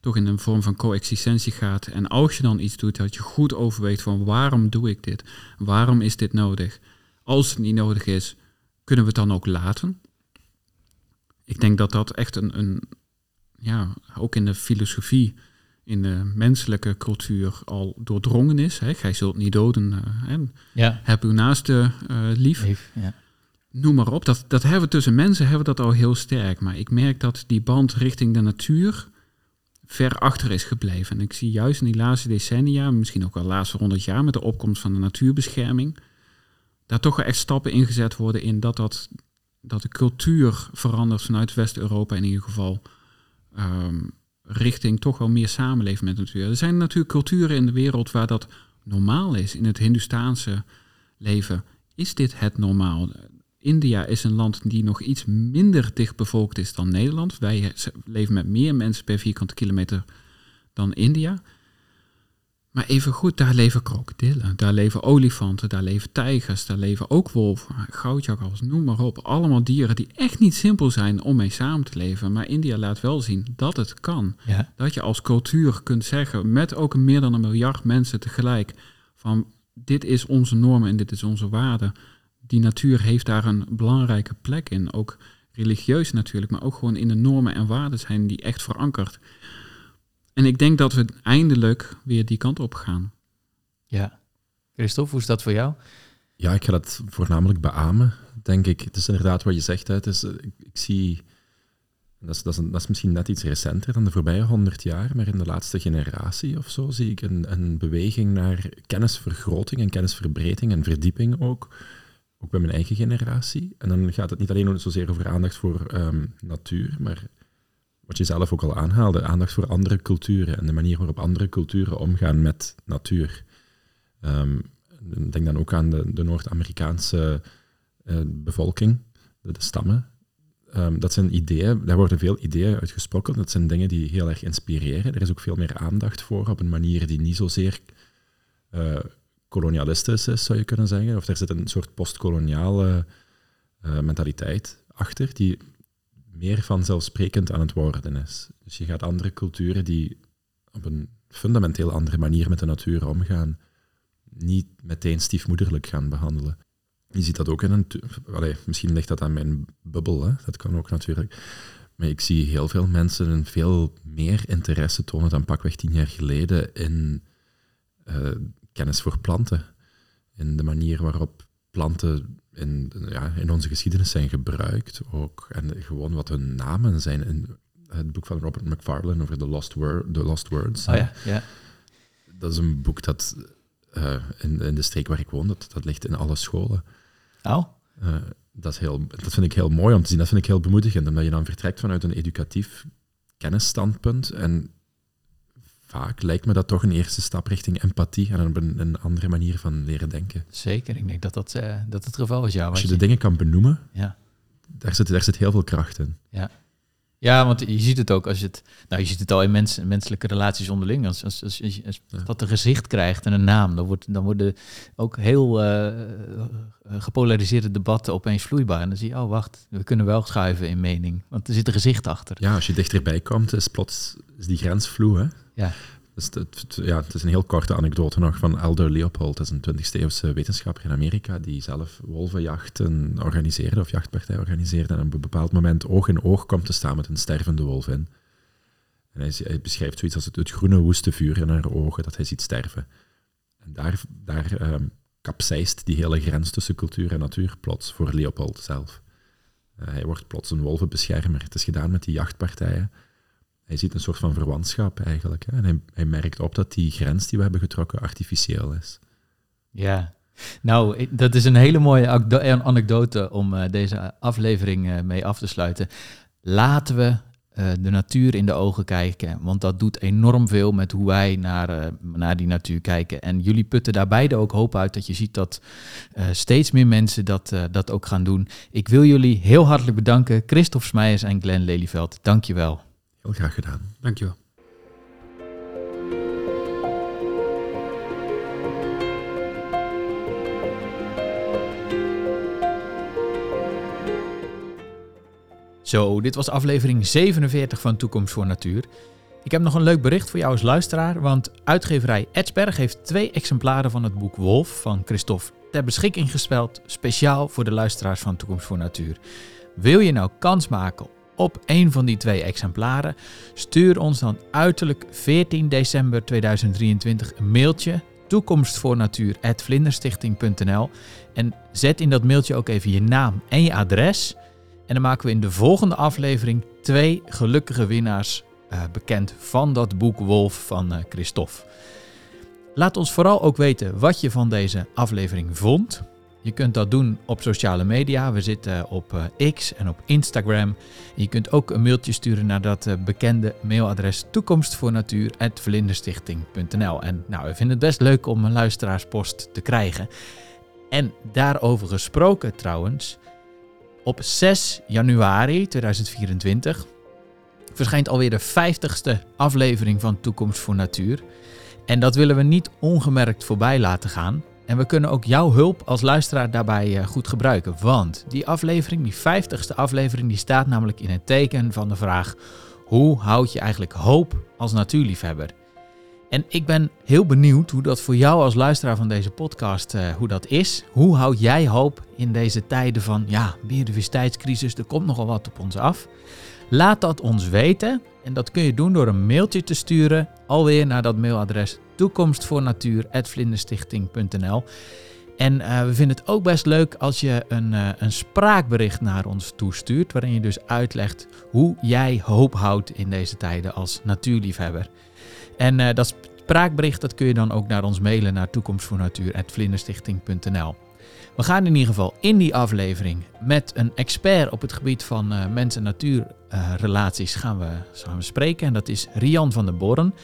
toch in een vorm van coexistentie gaat. En als je dan iets doet, dat je goed overweegt van waarom doe ik dit? Waarom is dit nodig? Als het niet nodig is, kunnen we het dan ook laten? Ik denk dat dat echt een, een ja, ook in de filosofie, in de menselijke cultuur al doordrongen is. Hè? Gij zult niet doden, uh, ja. heb uw naaste uh, lief. lief ja. Noem maar op, dat, dat hebben we tussen mensen hebben we dat al heel sterk. Maar ik merk dat die band richting de natuur ver achter is gebleven. En ik zie juist in die laatste decennia, misschien ook wel de laatste honderd jaar, met de opkomst van de natuurbescherming, daar toch echt stappen ingezet worden in dat, dat, dat de cultuur verandert vanuit West-Europa in ieder geval. Ehm, richting toch wel meer samenleven met natuur. Er zijn natuurlijk culturen in de wereld waar dat normaal is. In het Hindustaanse leven is dit het normaal. India is een land die nog iets minder dicht bevolkt is dan Nederland. Wij leven met meer mensen per vierkante kilometer dan India. Maar even goed, daar leven krokodillen, daar leven olifanten, daar leven tijgers, daar leven ook wolven, goudjakkals, noem maar op. Allemaal dieren die echt niet simpel zijn om mee samen te leven. Maar India laat wel zien dat het kan. Dat je als cultuur kunt zeggen, met ook meer dan een miljard mensen tegelijk, van dit is onze norm en dit is onze waarde die natuur heeft daar een belangrijke plek in. Ook religieus natuurlijk, maar ook gewoon in de normen en waarden zijn die echt verankerd. En ik denk dat we eindelijk weer die kant op gaan. Ja. Christophe, hoe is dat voor jou? Ja, ik ga dat voornamelijk beamen, denk ik. Het is inderdaad wat je zegt. Hè. Het is, ik, ik zie... Dat is, dat, is dat is, misschien net iets recenter dan de voorbije honderd jaar, maar in de laatste generatie of zo zie ik een, een beweging naar kennisvergroting en kennisverbreding en verdieping ook ook bij mijn eigen generatie. En dan gaat het niet alleen zozeer over aandacht voor um, natuur, maar wat je zelf ook al aanhaalde, aandacht voor andere culturen en de manier waarop andere culturen omgaan met natuur. Um, denk dan ook aan de, de Noord-Amerikaanse uh, bevolking, de, stammen. Um, dat zijn ideeën, daar worden veel ideeën uitgesproken. Dat zijn dingen die heel erg inspireren. Er is ook veel meer aandacht voor op een manier die niet zozeer uh, kolonialistisch is, zou je kunnen zeggen. Of er zit een soort postkoloniale uh, mentaliteit achter, die meer vanzelfsprekend aan het worden is. Dus je gaat andere culturen die op een fundamenteel andere manier met de natuur omgaan, niet meteen stiefmoederlijk gaan behandelen. Je ziet dat ook in een... Misschien ligt dat aan mijn bubbel, hè? dat kan ook natuurlijk. Maar ik zie heel veel mensen een veel meer interesse tonen dan pakweg tien jaar geleden in uh, kennis voor planten. In de manier waarop planten in, ja, in onze geschiedenis zijn gebruikt ook. En gewoon wat hun namen zijn. In het boek van Robert McFarlane over The Lost, Word, The Lost Words. Oh ja, ja. Dat is een boek dat uh, in, in, de streek waar ik woon, dat, dat ligt in alle scholen. Oh. Uh, dat, is heel, dat vind ik heel mooi om te zien. Dat vind ik heel bemoedigend, omdat je dan vertrekt vanuit een educatief kennisstandpunt en vaak lijkt me dat toch een eerste stap richting empathie en een, een andere manier van leren denken. Zeker, ik denk dat dat, uh, dat het geval is. Ja, Als je de dingen kan benoemen, ja. daar, zit, daar zit heel veel kracht in. Ja. Ja, want je ziet het ook als je het. Nou, je ziet het al in mens, menselijke relaties onderling. Als, als, als, als, als Ja. dat een gezicht krijgt en een naam, dan, wordt, dan worden ook heel eh, eh, gepolariseerde debatten opeens vloeibaar. En dan zie je, oh wacht, we kunnen wel schuiven in mening. Want er zit een gezicht achter. Ja, als je dichterbij komt, is plots is die grens vloe. Hè? Ja. Dus het, ja, het is een heel korte anekdote nog van Aldo Leopold. Dat is een 20e eeuwse wetenschapper in Amerika die zelf wolvenjachten organiseerde of jachtpartij organiseerde. En op een bepaald moment oog in oog komt te staan met een stervende wolvin. En hij, beschrijft zoiets als het, groene woeste vuur in haar ogen dat hij ziet sterven. En daar, daar ehm die hele grens tussen cultuur en natuur plots voor Leopold zelf. Eh, hij wordt plots een wolvenbeschermer. Het is gedaan met die jachtpartijen. Hij ziet een soort van verwantschap eigenlijk. Hè? En hij, hij merkt op dat die grens die we hebben getrokken artificieel is. Ja. Nou, dat is een hele mooie eh, anekdote om eh, deze aflevering eh, mee af te sluiten. Laten we de natuur in de ogen kijken, want dat doet enorm veel met hoe wij naar, naar die natuur kijken. En jullie putten daar beide ook hoop uit dat je ziet dat steeds meer mensen dat, dat ook gaan doen. Ik wil jullie heel hartelijk bedanken, Christophe Smeijers en Glenn Lelyveld. Dank je wel. Heel graag gedaan. Dankjewel. Zo, dit was aflevering 47 van Toekomst voor Natuur. Ik heb nog een leuk bericht voor jou als luisteraar, want uitgeverij Edsberg heeft twee exemplaren van het boek Wolf van Christophe ter beschikking gesteld, speciaal voor de luisteraars van Toekomst voor Natuur. Wil je nou kans maken op een van die twee exemplaren? Stuur ons dan uiterlijk 14 december 2023 een mailtje toekomstvoornatuur@vlinderstichting.nl en zet in dat mailtje ook even je naam en je adres. En dan maken we in de volgende aflevering twee gelukkige winnaars eh, bekend van dat boek Wolf van eh, Christophe. Laat ons vooral ook weten wat je van deze aflevering vond. Je kunt dat doen op sociale media. We zitten op eh, X en op Instagram. Je kunt ook een mailtje sturen naar dat eh, bekende mailadres toekomstvoornatuur.vlinderstichting.nl. En nou, we vinden het best leuk om een luisteraarspost te krijgen. En daarover gesproken trouwens, op 6 januari 2024 verschijnt alweer de 50ste aflevering van Toekomst voor Natuur. En dat willen we niet ongemerkt voorbij laten gaan. En we kunnen ook jouw hulp als luisteraar daarbij eh, goed gebruiken. Want die aflevering, die 50ste aflevering, die staat namelijk in het teken van de vraag: hoe houd je eigenlijk hoop als natuurliefhebber? En ik ben heel benieuwd hoe dat voor jou als luisteraar van deze podcast, eh, hoe dat is. Hoe houd jij hoop in deze tijden van ja, biodiversiteitscrisis? Er komt nogal wat op ons af. Laat dat ons weten. En dat kun je doen door een mailtje te sturen. Alweer naar dat mailadres toekomstvoornatuur.vlinderstichting.nl En eh, we vinden het ook best leuk als je een, eh, een spraakbericht naar ons toestuurt. Waarin je dus uitlegt hoe jij hoop houdt in deze tijden als natuurliefhebber. En eh, dat spraakbericht dat kun je dan ook naar ons mailen naar toekomstvoornatuur.vlinderstichting.nl We gaan in ieder geval in die aflevering met een expert op het gebied van eh, mens- en natuurrelaties gaan, we, gaan we spreken. En dat is Rian van der Borren.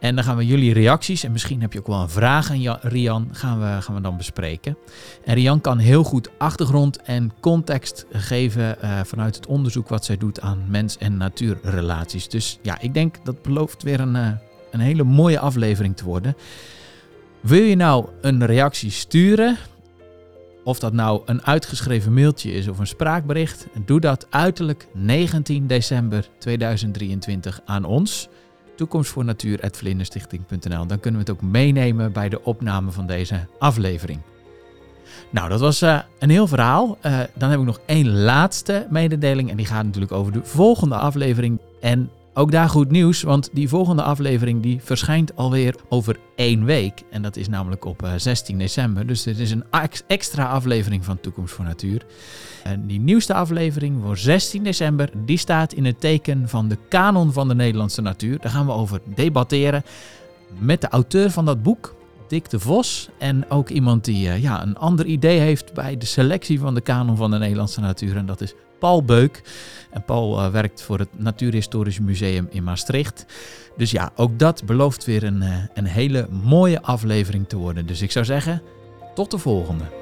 En dan gaan we jullie reacties, en misschien heb je ook wel een vraag aan Rian, gaan we, gaan we dan bespreken. En Rian kan heel goed achtergrond en context geven eh, vanuit het onderzoek wat zij doet aan mens- en natuurrelaties. Dus ja, ik denk dat belooft weer een, eh, een hele mooie aflevering te worden. Wil je nou een reactie sturen? Of dat nou een uitgeschreven mailtje is of een spraakbericht, doe dat uiterlijk 19 december 2023 aan ons. Toekomstvoornatuur.vlinderstichting.nl. Dan kunnen we het ook meenemen bij de opname van deze aflevering. Nou, dat was eh, een heel verhaal. Eh, dan heb ik nog één laatste mededeling. En die gaat natuurlijk over de volgende aflevering. En ook daar goed nieuws, want die volgende aflevering die verschijnt alweer over één week. En dat is namelijk op eh, 16 december. Dus dit is een ex- extra aflevering van Toekomst voor Natuur. En die nieuwste aflevering voor 16 december, die staat in het teken van de kanon van de Nederlandse natuur. Daar gaan we over debatteren met de auteur van dat boek, Dick de Vos. En ook iemand die eh, ja, een ander idee heeft bij de selectie van de kanon van de Nederlandse natuur. En dat is Paul Beuk. En Paul eh, werkt voor het Natuurhistorisch Museum in Maastricht. Dus ja, ook dat belooft weer een, eh, een hele mooie aflevering te worden. Dus ik zou zeggen, tot de volgende.